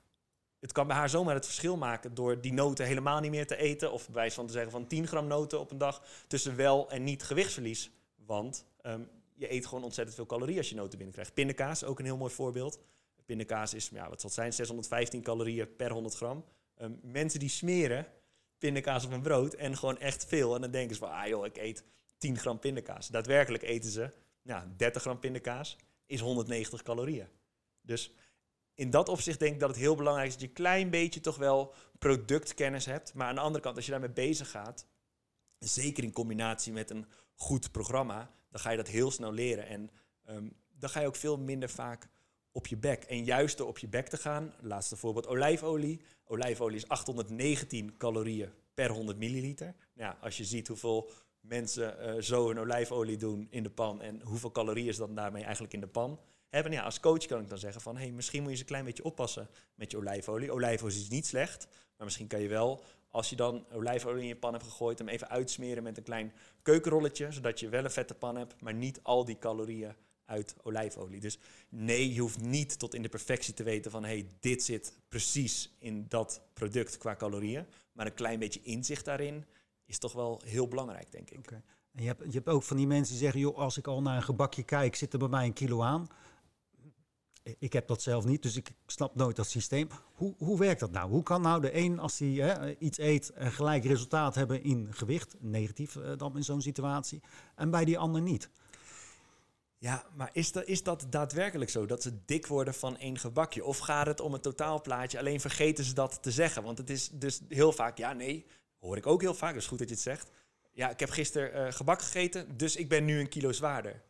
het kan bij haar zomaar het verschil maken door die noten helemaal niet meer te eten... of bij wijze van te zeggen van 10 gram noten op een dag tussen wel en niet gewichtsverlies. Want um, je eet gewoon ontzettend veel calorieën als je noten binnenkrijgt. Pindakaas, ook een heel mooi voorbeeld. Pindakaas is, ja, wat zal zijn, 615 calorieën per 100 gram... Um, mensen die smeren pindakaas op een brood en gewoon echt veel. En dan denken ze van, ah joh, ik eet 10 gram pindakaas. Daadwerkelijk eten ze, ja, 30 gram pindakaas is 190 calorieën. Dus in dat opzicht denk ik dat het heel belangrijk is dat je een klein beetje toch wel productkennis hebt. Maar aan de andere kant, als je daarmee bezig gaat, zeker in combinatie met een goed programma, dan ga je dat heel snel leren. En um, dan ga je ook veel minder vaak op je bek. En juist door op je bek te gaan, laatste voorbeeld olijfolie. Olijfolie is 819 calorieën per 100 milliliter. Nou, als je ziet hoeveel mensen uh, zo een olijfolie doen in de pan en hoeveel calorieën is dan daarmee eigenlijk in de pan hebben. Ja, als coach kan ik dan zeggen van hey, misschien moet je eens een klein beetje oppassen met je olijfolie. Olijfolie is niet slecht, maar misschien kan je wel, als je dan olijfolie in je pan hebt gegooid, hem even uitsmeren met een klein keukenrolletje, zodat je wel een vette pan hebt, maar niet al die calorieën uit olijfolie. Dus nee, je hoeft niet tot in de perfectie te weten van hey, dit zit precies in dat product qua calorieën. Maar een klein beetje inzicht daarin is toch wel heel belangrijk, denk ik. Okay. En je hebt, je hebt ook van die mensen die zeggen, joh, als ik al naar een gebakje kijk, zit er bij mij een kilo aan. ik heb dat zelf niet, dus ik snap nooit dat systeem. Hoe, hoe werkt dat nou? Hoe kan nou de een, als hij iets eet, gelijk resultaat hebben in gewicht, negatief dan in zo'n situatie, en bij die ander niet? Ja, maar is dat, is dat daadwerkelijk zo? Dat ze dik worden van één gebakje? Of gaat het om het totaalplaatje? Alleen vergeten ze dat te zeggen. Want het is dus heel vaak, ja, nee, hoor ik ook heel vaak. is goed dat je het zegt. Ja, ik heb gisteren uh, gebak gegeten, dus ik ben nu een kilo zwaarder.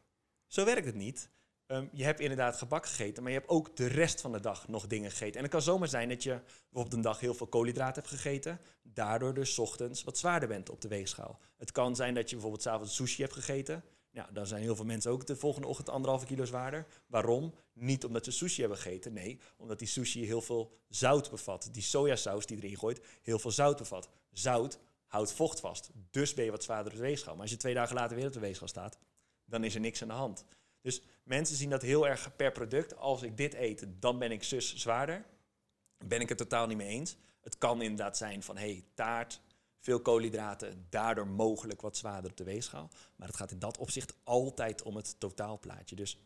Zo werkt het niet. Ehm, je hebt inderdaad gebak gegeten, maar je hebt ook de rest van de dag nog dingen gegeten. En het kan zomaar zijn dat je op een dag heel veel koolhydraten hebt gegeten, daardoor dus ochtends wat zwaarder bent op de weegschaal. Het kan zijn dat je bijvoorbeeld s'avonds sushi hebt gegeten, ja, dan zijn heel veel mensen ook de volgende ochtend anderhalve kilo zwaarder. Waarom? Niet omdat ze sushi hebben gegeten. Nee, omdat die sushi heel veel zout bevat. Die sojasaus die erin gooit, heel veel zout bevat. Zout houdt vocht vast. Dus ben je wat zwaarder op de weegschaal. Maar als je twee dagen later weer op de weegschaal staat, dan is er niks aan de hand. Dus mensen zien dat heel erg per product. Als ik dit eet, dan ben ik zus zwaarder. Ben ik het totaal niet mee eens. Het kan inderdaad zijn van, hey, taart, veel koolhydraten, daardoor mogelijk wat zwaarder op de weegschaal. Maar het gaat in dat opzicht altijd om het totaalplaatje. Dus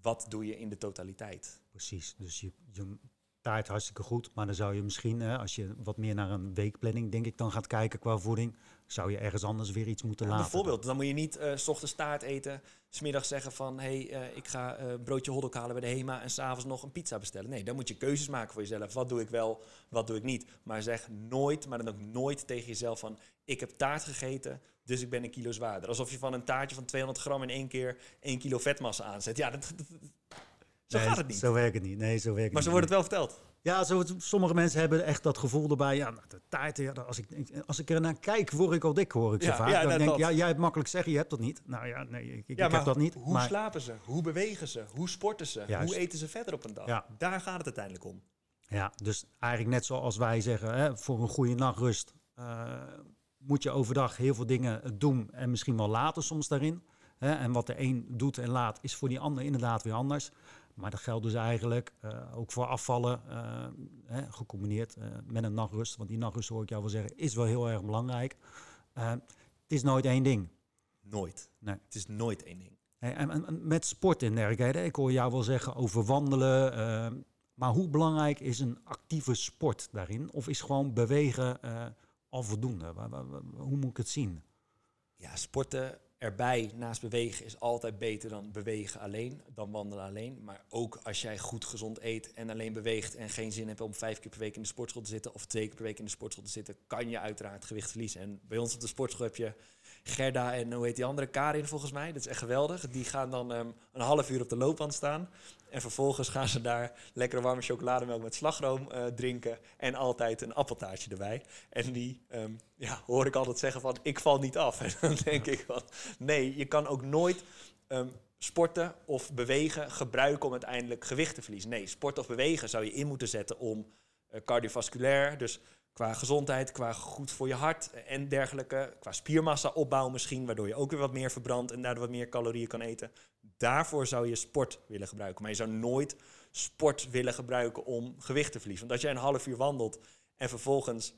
wat doe je in de totaliteit? Precies, dus je, je taart hartstikke goed, maar dan zou je misschien, als je wat meer naar een weekplanning, denk ik, dan gaat kijken qua voeding, zou je ergens anders weer iets moeten laten. Bijvoorbeeld, dan moet je niet uh, s ochtends taart eten, smiddags zeggen van, hé, hey, uh, ik ga uh, broodje hotdog halen bij de HEMA en s'avonds nog een pizza bestellen. Nee, dan moet je keuzes maken voor jezelf. Wat doe ik wel, wat doe ik niet? Maar zeg nooit, maar dan ook nooit tegen jezelf van, ik heb taart gegeten, dus ik ben een kilo zwaarder. Alsof je van een taartje van 200 gram in één keer één kilo vetmassa aanzet. Ja, dat, zo gaat het niet. Zo werkt het niet. Nee, zo werkt maar zo wordt het wel verteld. Ja, zo, sommige mensen hebben echt dat gevoel erbij. Ja, de taart, ja, als, ik, als ik er naar kijk, word ik al dik, hoor ik zo vaak. Ja, dan denk ja, jij hebt makkelijk zeggen, je hebt dat niet. Nou ja, nee, ik, ik heb dat niet. Hoe slapen ze? Hoe bewegen ze? Hoe sporten ze? Hoe eten ze verder op een dag? Daar gaat het uiteindelijk om. Ja, dus eigenlijk net zoals wij zeggen, hè, voor een goede nachtrust uh, moet je overdag heel veel dingen doen en misschien wel laten soms daarin. Hè. En wat de een doet en laat, is voor die ander inderdaad weer anders. Maar dat geldt dus eigenlijk uh, ook voor afvallen, uh, hè, gecombineerd uh, met een nachtrust. Want die nachtrust, hoor ik jou wel zeggen, is wel heel erg belangrijk. het is nooit één ding. Nooit. Nee. Het is nooit één ding. En, en, met sport en dergelijke. Ik hoor jou wel zeggen over wandelen. maar hoe belangrijk is een actieve sport daarin? Of is gewoon bewegen al voldoende? Hoe moet ik het zien? Ja, sporten erbij naast bewegen is altijd beter dan bewegen alleen, dan wandelen alleen. Maar ook als jij goed gezond eet en alleen beweegt en geen zin hebt om vijf keer per week in de sportschool te zitten of twee keer per week in de sportschool te zitten, kan je uiteraard gewicht verliezen. En bij ons op de sportschool heb je Gerda en hoe heet die andere, Karin volgens mij. Dat is echt geweldig. Die gaan dan um, een half uur op de loopband staan. En vervolgens gaan ze daar lekkere warme chocolademelk met slagroom uh, drinken. En altijd een appeltaartje erbij. En die um, ja, hoor ik altijd zeggen van, ik val niet af. (laughs) En dan denk ik van, nee, je kan ook nooit... Um, sporten of bewegen gebruiken om uiteindelijk gewicht te verliezen. Nee, sport of bewegen zou je in moeten zetten om uh, cardiovasculair, dus Qua gezondheid, qua goed voor je hart en dergelijke. Qua spiermassa opbouw misschien, waardoor je ook weer wat meer verbrandt en daardoor wat meer calorieën kan eten. Daarvoor zou je sport willen gebruiken. Maar je zou nooit sport willen gebruiken om gewicht te verliezen. Want als jij een half uur wandelt en vervolgens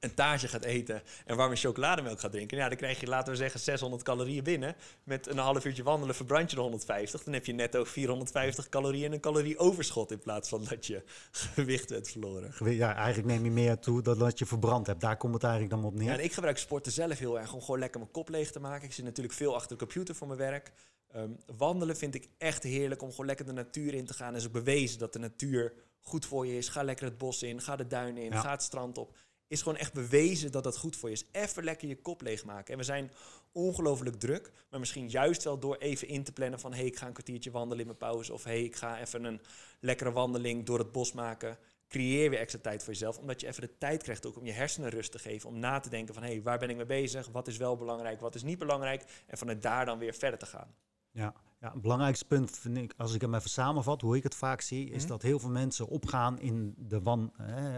een taartje gaat eten en warme chocolademelk gaat drinken, ja, dan krijg je, laten we zeggen, 600 calorieën binnen. Met een half uurtje wandelen verbrand je de 150. Dan heb je netto 450 calorieën en een calorieoverschot in plaats van dat je (laughs) gewicht hebt verloren. Ja, eigenlijk neem je meer toe dan dat je verbrand hebt. Daar komt het eigenlijk dan op neer. Ja, en ik gebruik sporten zelf heel erg om gewoon lekker mijn kop leeg te maken. Ik zit natuurlijk veel achter de computer voor mijn werk. Ehm, wandelen vind ik echt heerlijk om gewoon lekker de natuur in te gaan. En is ook bewezen dat de natuur goed voor je is. Ga lekker het bos in, ga de duinen in, ga het strand op is gewoon echt bewezen dat dat goed voor je is. Even lekker je kop leegmaken. En we zijn ongelooflijk druk, maar misschien juist wel door even in te plannen van... hé, hey, ik ga een kwartiertje wandelen in mijn pauze... of hé, hey, ik ga even een lekkere wandeling door het bos maken... Creëer weer extra tijd voor jezelf, omdat je even de tijd krijgt ook om je hersenen rust te geven. Om na te denken van, hé, hey, waar ben ik mee bezig? Wat is wel belangrijk, wat is niet belangrijk? En vanuit daar dan weer verder te gaan. Ja, ja, het belangrijkste punt vind ik, als ik hem even samenvat, hoe ik het vaak zie, is mhm. dat heel veel mensen opgaan in de wan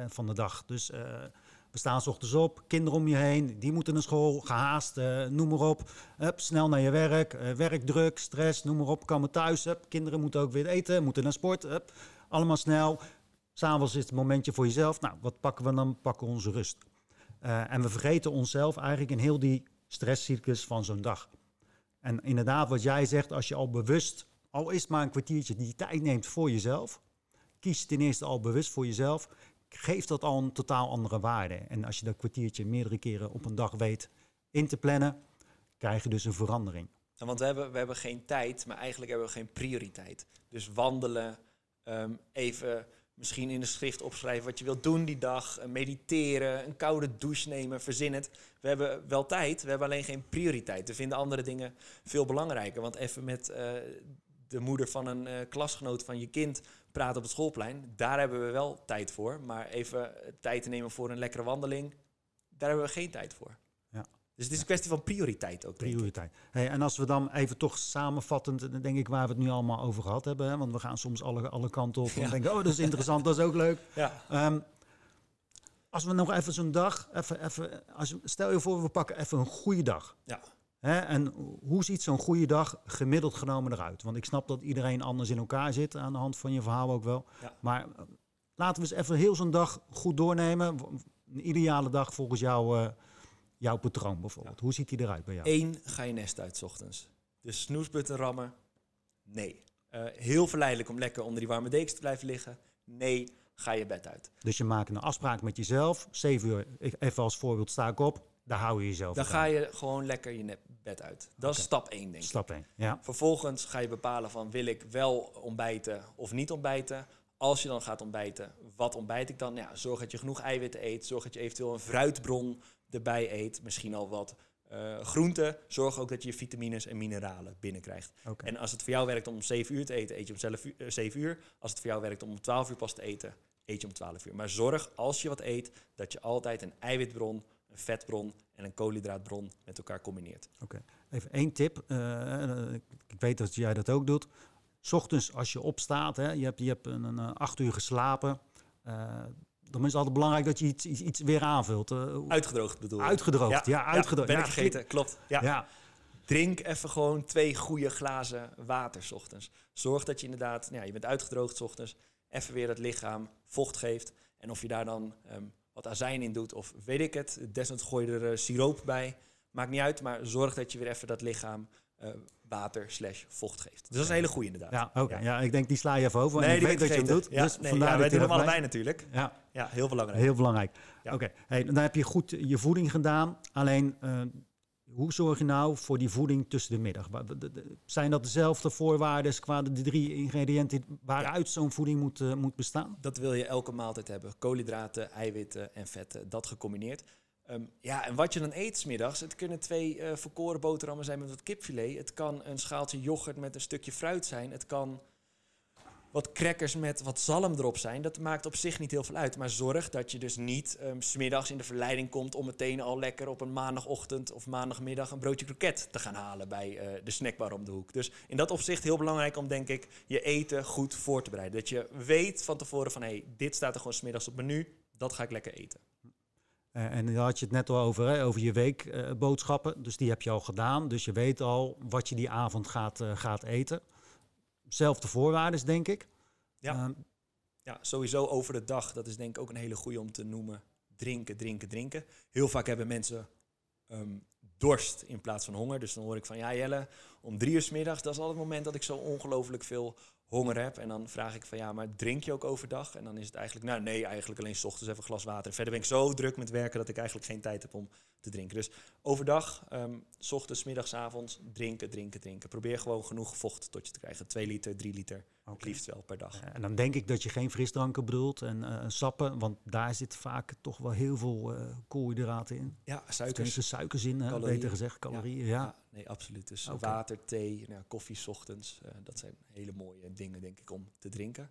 van de dag. Dus uh, we staan s ochtends op, kinderen om je heen, die moeten naar school, gehaast, uh, noem maar op. Hup, snel naar je werk, uh, werkdruk, stress, noem maar op. Komen thuis, hup, kinderen moeten ook weer eten, moeten naar sport. Hup, allemaal snel. S'avonds is het momentje voor jezelf. Nou, wat pakken we dan? Pakken we onze rust. En we vergeten onszelf eigenlijk in heel die stresscyclus van zo'n dag. En inderdaad, wat jij zegt, als je al bewust al is het maar een kwartiertje, die tijd neemt voor jezelf. Kies ten eerste al bewust voor jezelf. Geeft dat al een totaal andere waarde. En als je dat kwartiertje meerdere keren op een dag weet in te plannen, krijg je dus een verandering. want we hebben, we hebben geen tijd, maar eigenlijk hebben we geen prioriteit. Dus wandelen, ehm, even misschien in de schrift opschrijven wat je wilt doen die dag, eh, mediteren, een koude douche nemen, verzin het. We hebben wel tijd, we hebben alleen geen prioriteit. We vinden andere dingen veel belangrijker. Want even met uh, de moeder van een uh, klasgenoot van je kind praten op het schoolplein, daar hebben we wel tijd voor. Maar even tijd te nemen voor een lekkere wandeling, daar hebben we geen tijd voor. Dus het is een kwestie van prioriteit ook. Prioriteit. Hey, en als we dan even toch samenvattend, denk ik waar we het nu allemaal over gehad hebben. Hè, want we gaan soms alle, alle kanten op en denken, oh dat is interessant, dat is ook leuk. Ja. Ehm, als we nog even zo'n dag, even, even, als, stel je voor we pakken even een goede dag. Ja. Hè, en hoe ziet zo'n goede dag gemiddeld genomen eruit? Want ik snap dat iedereen anders in elkaar zit, aan de hand van je verhaal ook wel. Ja. Maar eh, laten we eens even heel zo'n dag goed doornemen. Een ideale dag volgens jou... Uh, jouw patroon bijvoorbeeld? Hoe ziet die eruit bij jou? Eén, ga je nest uit s ochtends. Dus snoesbutten rammen? Nee. Uh, heel verleidelijk om lekker onder die warme dekens te blijven liggen? Nee, ga je bed uit. Dus je maakt een afspraak met jezelf. Zeven uur, even als voorbeeld sta ik op. Daar hou je jezelf Dan ga je gewoon lekker je bed uit. Dat is stap 1, denk ik. Stap 1, ja. Vervolgens ga je bepalen van wil ik wel ontbijten of niet ontbijten. Als je dan gaat ontbijten, wat ontbijt ik dan? Ja, zorg dat je genoeg eiwitten eet. Zorg dat je eventueel een fruitbron erbij eet, misschien al wat uh, groenten, zorg ook dat je vitamines en mineralen binnenkrijgt. En als het voor jou werkt om 7 uur te eten, eet je om zelf, 7 uur. Als het voor jou werkt om 12 uur pas te eten, eet je om 12 uur. Maar zorg als je wat eet, dat je altijd een eiwitbron, een vetbron en een koolhydraatbron met elkaar combineert. Oké, even één tip. Uh, ik weet dat jij dat ook doet. Ochtends als je opstaat, hè, je hebt, je hebt een, een acht uur geslapen. Uh, dan is het altijd belangrijk dat je iets, iets, weer aanvult. Uh, uitgedroogd bedoel je? Uitgedroogd, ja. uitgedroogd. ben ik vergeten, klopt. Ja. Drink even gewoon twee goede glazen water s ochtends. Zorg dat je inderdaad, nou ja, je bent uitgedroogd s ochtends, even weer het lichaam vocht geeft. En of je daar dan ehm, wat azijn in doet of weet ik het, desnoods gooi je er uh, siroop bij. Maakt niet uit, maar zorg dat je weer even dat lichaam uh, water slash vocht geeft. Dus dat is een hele goede inderdaad. Ja, oké. Ja. ik denk die sla je even over. Nee, ik weet dat je hem doet. Ja, dus nee, ja, wij doen hem allebei natuurlijk. Ja. Ja, heel belangrijk. Heel belangrijk. Oké, hey, dan heb je goed je voeding gedaan. Alleen, uh, hoe zorg je nou voor die voeding tussen de middag? Zijn dat dezelfde voorwaarden qua de drie ingrediënten waaruit zo'n voeding moet, uh, moet bestaan? Dat wil je elke maaltijd hebben. Koolhydraten, eiwitten en vetten, dat gecombineerd. Ehm, ja, en wat je dan eet smiddags, het kunnen twee uh, verkoren boterhammen zijn met wat kipfilet. Het kan een schaaltje yoghurt met een stukje fruit zijn. Het kan wat crackers met wat zalm erop zijn. Dat maakt op zich niet heel veel uit. Maar zorg dat je dus niet um, smiddags in de verleiding komt om meteen al lekker op een maandagochtend of maandagmiddag een broodje kroket te gaan halen bij uh, de snackbar om de hoek. Dus in dat opzicht heel belangrijk om denk ik je eten goed voor te bereiden. Dat je weet van tevoren van hé, hey, dit staat er gewoon smiddags op menu, dat ga ik lekker eten. Uh, en daar had je het net al over, hè, over je weekboodschappen. Uh, dus die heb je al gedaan. Dus je weet al wat je die avond gaat, gaat eten. Zelfde voorwaarden, denk ik. Ja. Ehm, ja, sowieso over de dag. Dat is denk ik ook een hele goede om te noemen. Drinken, drinken, drinken. Heel vaak hebben mensen um, dorst in plaats van honger. Dus dan hoor ik van, ja Jelle, om drie uur s middags, dat is al het moment dat ik zo ongelooflijk veel honger heb. En dan vraag ik van ja, maar drink je ook overdag? En dan is het eigenlijk, nou nee, eigenlijk alleen s ochtends even een glas water. Verder ben ik zo druk met werken dat ik eigenlijk geen tijd heb om te drinken. Dus overdag, um, s ochtends, middags, avonds, drinken, drinken, drinken. Probeer gewoon genoeg vocht tot je te krijgen. Twee liter, drie liter, okay. liefst wel per dag. En dan denk ik dat je geen frisdranken bedoelt en uh, sappen, want daar zit vaak toch wel heel veel uh, koolhydraten in. Ja, suikers. Er suikers in, beter gezegd, calorieën. Ja, ja. nee, absoluut. Dus okay. water, thee, nou, koffie s ochtends, uh, dat zijn hele mooie dingen, denk ik, om te drinken.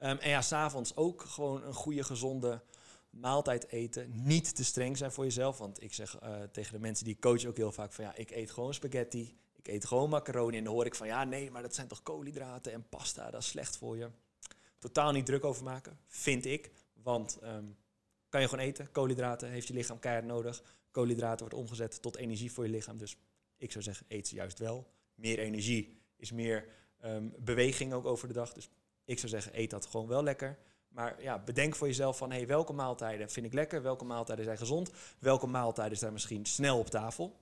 Um, en ja, s'avonds ook gewoon een goede, gezonde maaltijd eten. Niet te streng zijn voor jezelf. Want ik zeg tegen de mensen die ik coach ook heel vaak van ja, ik eet gewoon spaghetti. Ik eet gewoon macaroni. En dan hoor ik van ja, nee, maar dat zijn toch koolhydraten en pasta, dat is slecht voor je. Totaal niet druk over maken, vind ik. Want um, kan je gewoon eten. Koolhydraten heeft je lichaam keihard nodig. Koolhydraten wordt omgezet tot energie voor je lichaam. Dus ik zou zeggen, eet ze juist wel. Meer energie is meer um, beweging ook over de dag. Dus ik zou zeggen, eet dat gewoon wel lekker. Maar ja, bedenk voor jezelf van hey, welke maaltijden vind ik lekker, welke maaltijden zijn gezond, welke maaltijden zijn misschien snel op tafel.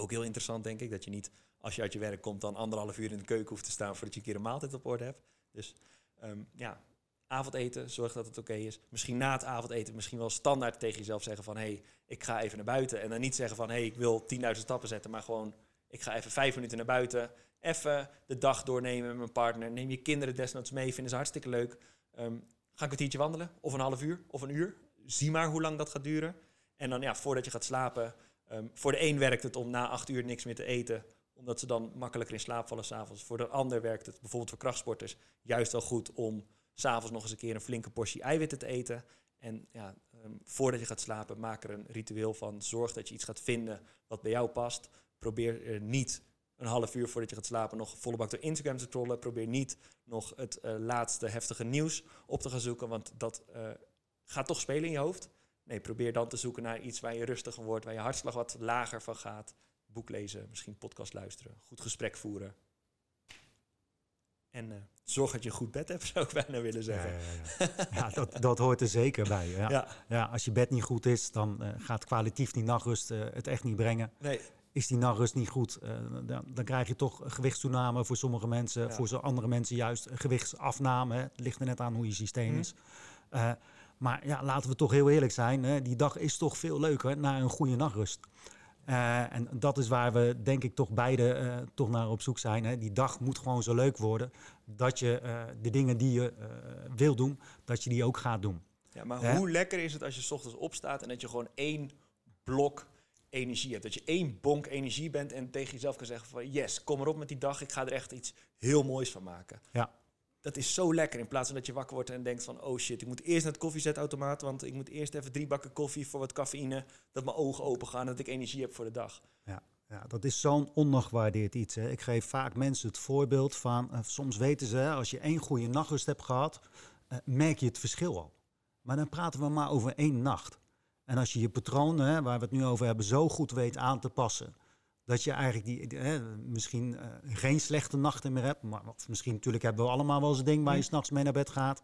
Ook heel interessant denk ik, dat je niet als je uit je werk komt, dan anderhalf uur in de keuken hoeft te staan voordat je een keer een maaltijd op orde hebt. Dus ehm, ja, avondeten, zorg dat het oké is. Misschien na het avondeten, misschien wel standaard tegen jezelf zeggen van... hé, hey, ik ga even naar buiten. En dan niet zeggen van, hé, hey, ik wil 10.000 stappen zetten, maar gewoon... ik ga even vijf minuten naar buiten, even de dag doornemen met mijn partner. Neem je kinderen desnoods mee, vinden ze hartstikke leuk. Um, ga een kwartiertje wandelen, of een half uur, of een uur. Zie maar hoe lang dat gaat duren. En dan ja, voordat je gaat slapen... Ehm, voor de een werkt het om na acht uur niks meer te eten omdat ze dan makkelijker in slaap vallen s'avonds. Voor de ander werkt het, bijvoorbeeld voor krachtsporters, juist wel goed om s'avonds nog eens een keer een flinke portie eiwitten te eten. En ja, ehm, voordat je gaat slapen, maak er een ritueel van. Zorg dat je iets gaat vinden wat bij jou past. Probeer er niet een half uur voordat je gaat slapen nog volle bak door Instagram te trollen. Probeer niet nog het uh, laatste heftige nieuws op te gaan zoeken, want dat uh, gaat toch spelen in je hoofd. Nee, probeer dan te zoeken naar iets waar je rustiger wordt, waar je hartslag wat lager van gaat. Boek lezen, misschien podcast luisteren, goed gesprek voeren. En uh, zorg dat je een goed bed hebt, (laughs) zou ik bijna willen zeggen. Ja, ja, ja. ja dat, dat hoort er zeker bij. Ja. Ja. als je bed niet goed is, dan uh, gaat kwalitatief die nachtrust uh, het echt niet brengen. Nee. Is die nachtrust niet goed, dan, dan, krijg je toch gewichtstoename voor sommige mensen. Voor zo andere mensen juist gewichtsafname. Hè. Het ligt er net aan hoe je systeem mm. is. Maar ja, laten we toch heel eerlijk zijn. Hè. Die dag is toch veel leuker na een goede nachtrust. Uh, en dat is waar we denk ik toch beide uh, toch naar op zoek zijn. Hè. Die dag moet gewoon zo leuk worden dat je uh, de dingen die je wil doen, dat je die ook gaat doen. Ja, maar hoe lekker is het als je s ochtends opstaat en dat je gewoon één blok energie hebt. Dat je één bonk energie bent en tegen jezelf kan zeggen van yes, kom erop met die dag, ik ga er echt iets heel moois van maken. Ja dat is zo lekker. In plaats van dat je wakker wordt en denkt van... oh shit, ik moet eerst naar het koffiezetautomaat... want ik moet eerst even drie bakken koffie voor wat cafeïne... dat mijn ogen open gaan dat ik energie heb voor de dag. Ja, ja dat is zo'n ondergewaardeerd iets. Hè. Ik geef vaak mensen het voorbeeld van... Uh, soms weten ze, als je één goede nachtrust hebt gehad... Uh, merk je het verschil al. Maar dan praten we maar over één nacht. En als je je patronen, waar we het nu over hebben... zo goed weet aan te passen dat je eigenlijk die, hè, misschien uh, geen slechte nachten meer hebt. Maar, of misschien natuurlijk hebben we allemaal wel eens een ding waar je s'nachts mee naar bed gaat.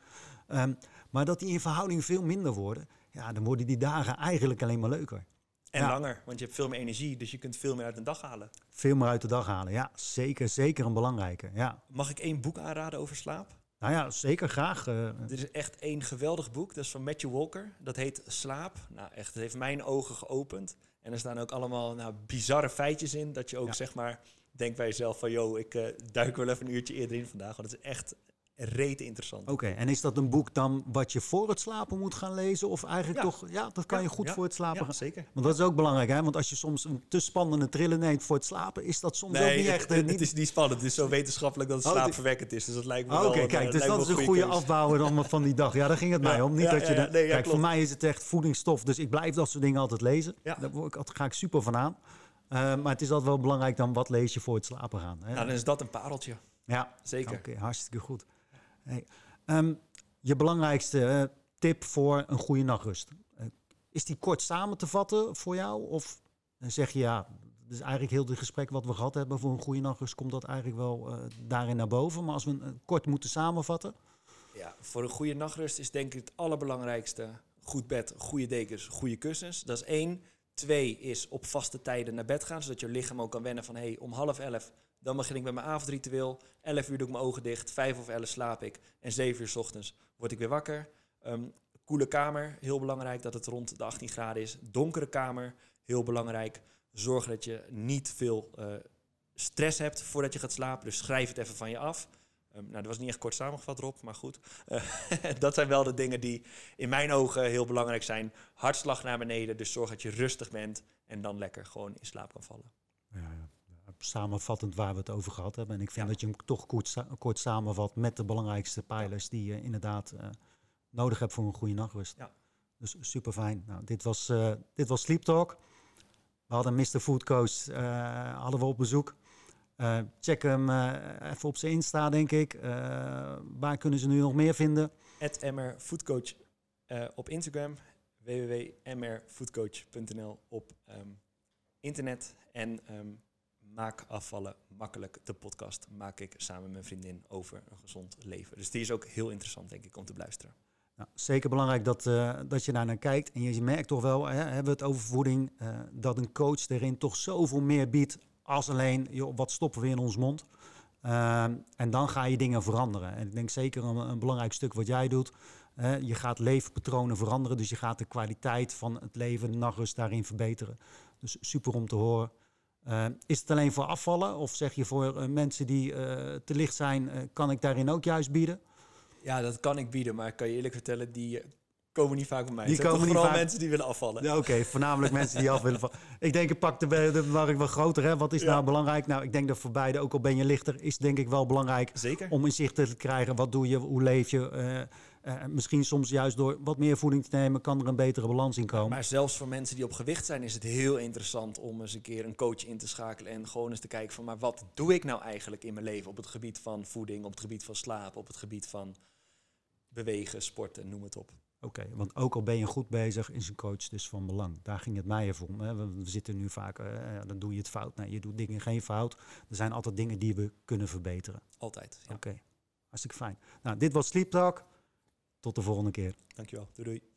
Um, maar dat die in verhouding veel minder worden. Ja, dan worden die dagen eigenlijk alleen maar leuker. En langer, want je hebt veel meer energie, dus je kunt veel meer uit een dag halen. Veel meer uit de dag halen, ja. Zeker, zeker een belangrijke, ja. Mag ik één boek aanraden over slaap? Nou ja, zeker graag. Uh, Dit is echt één geweldig boek. Dat is van Matthew Walker. Dat heet Slaap. Nou, echt, het heeft mijn ogen geopend. En er staan ook allemaal nou, bizarre feitjes in. Dat je ook zeg maar denkt bij jezelf van... joh, ik uh, duik wel even een uurtje eerder in vandaag. Want het is echt rete interessant. Oké, en is dat een boek dan wat je voor het slapen moet gaan lezen? Of eigenlijk toch, ja, dat kan je goed voor het slapen gaan. zeker. Want dat is ook belangrijk, hè? Want als je soms een te spannende trillen neemt voor het slapen, is dat soms ook niet echt... Het, het, is niet spannend, het is zo wetenschappelijk dat het oh, slaapverwekkend is. Dus dat lijkt me Oké, kijk, dus dat is een goede afbouwer dan van die dag. Ja, daar ging het mij om. Niet dat je... Nee, kijk, voor mij is het echt voedingsstof, dus ik blijf dat soort dingen altijd lezen. Daar, word ik, ga ik super van aan. Uh, maar het is altijd wel belangrijk dan wat lees je voor het slapen gaan. Hè? Nou, dan is dat een pareltje. Ja, zeker. Oké, hartstikke goed. Hey, um, je belangrijkste uh, tip voor een goede nachtrust. Uh, is die kort samen te vatten voor jou? Of zeg je ja, dus eigenlijk heel het gesprek wat we gehad hebben voor een goede nachtrust, komt dat eigenlijk wel daarin naar boven. Maar als we kort moeten samenvatten. Ja, voor een goede nachtrust is denk ik het allerbelangrijkste goed bed, goede dekens, goede kussens. Dat is één. Twee is op vaste tijden naar bed gaan, zodat je lichaam ook kan wennen van hé, hey, om half elf dan begin ik met mijn avondritueel. 11 uur doe ik mijn ogen dicht. 5 of 11 slaap ik. En 7 uur s ochtends word ik weer wakker. Um, koele kamer, heel belangrijk dat het rond de 18 graden is. Donkere kamer, heel belangrijk. Zorg dat je niet veel uh, stress hebt voordat je gaat slapen. Dus schrijf het even van je af. Um, nou, dat was niet echt kort samengevat, Rob, maar goed. Uh, (laughs) dat zijn wel de dingen die in mijn ogen heel belangrijk zijn. Hartslag naar beneden, dus zorg dat je rustig bent en dan lekker gewoon in slaap kan vallen. Ja, ja samenvattend waar we het over gehad hebben. En ik vind dat je hem toch kort, kort samenvat met de belangrijkste pijlers die je inderdaad uh, nodig hebt voor een goede nachtrust. Ja. Dus super fijn. Nou, dit, was, uh, dit was Sleep Talk. We hadden Mr. Food Coach uh, hadden we op bezoek. check hem even op zijn Insta, denk ik. waar kunnen ze nu nog meer vinden? Mr Foodcoach op Instagram. www.mrfoodcoach.nl op um, internet. En um, Maak afvallen makkelijk. De podcast maak ik samen met mijn vriendin over een gezond leven. Dus die is ook heel interessant, denk ik, om te beluisteren. Nou, zeker belangrijk dat, uh, dat je daar naar kijkt. En je merkt toch wel, hè, hebben we het over voeding, uh, dat een coach erin toch zoveel meer biedt als alleen, joh, wat stoppen we in ons mond? Ehm, en dan ga je dingen veranderen. En ik denk zeker een, een belangrijk stuk wat jij doet. je gaat leefpatronen veranderen, dus je gaat de kwaliteit van het leven, de nachtrust daarin verbeteren. Dus super om te horen. Ehm, is het alleen voor afvallen? Of zeg je voor uh, mensen die uh, te licht zijn, kan ik daarin ook juist bieden? Ja, dat kan ik bieden, maar ik kan je eerlijk vertellen, die komen niet vaak bij mij. Die komen vooral vaak... mensen die willen afvallen. Ja, Oké, voornamelijk (laughs) mensen die af willen vallen. Ik denk, ik pak de, de markt wel groter. Hè? Wat is nou belangrijk? Nou, ik denk dat voor beide, ook al ben je lichter, is denk ik wel belangrijk Zeker. om inzicht te krijgen. Wat doe je? Hoe leef je? Uh, uh, misschien soms juist door wat meer voeding te nemen, kan er een betere balans in komen. Maar zelfs voor mensen die op gewicht zijn, is het heel interessant om eens een keer een coach in te schakelen en gewoon eens te kijken van, maar wat doe ik nou eigenlijk in mijn leven op het gebied van voeding, op het gebied van slaap, op het gebied van bewegen, sporten, noem het op. Oké, want ook al ben je goed bezig, is een coach dus van belang. Daar ging het mij even om. Hè. We, zitten nu vaak, uh, dan doe je het fout. Nee, je doet dingen geen fout. Er zijn altijd dingen die we kunnen verbeteren. Altijd. Ja. Oké, hartstikke fijn. Nou, dit was Sleep Talk. Tot de volgende keer. Dankjewel. Doei doei.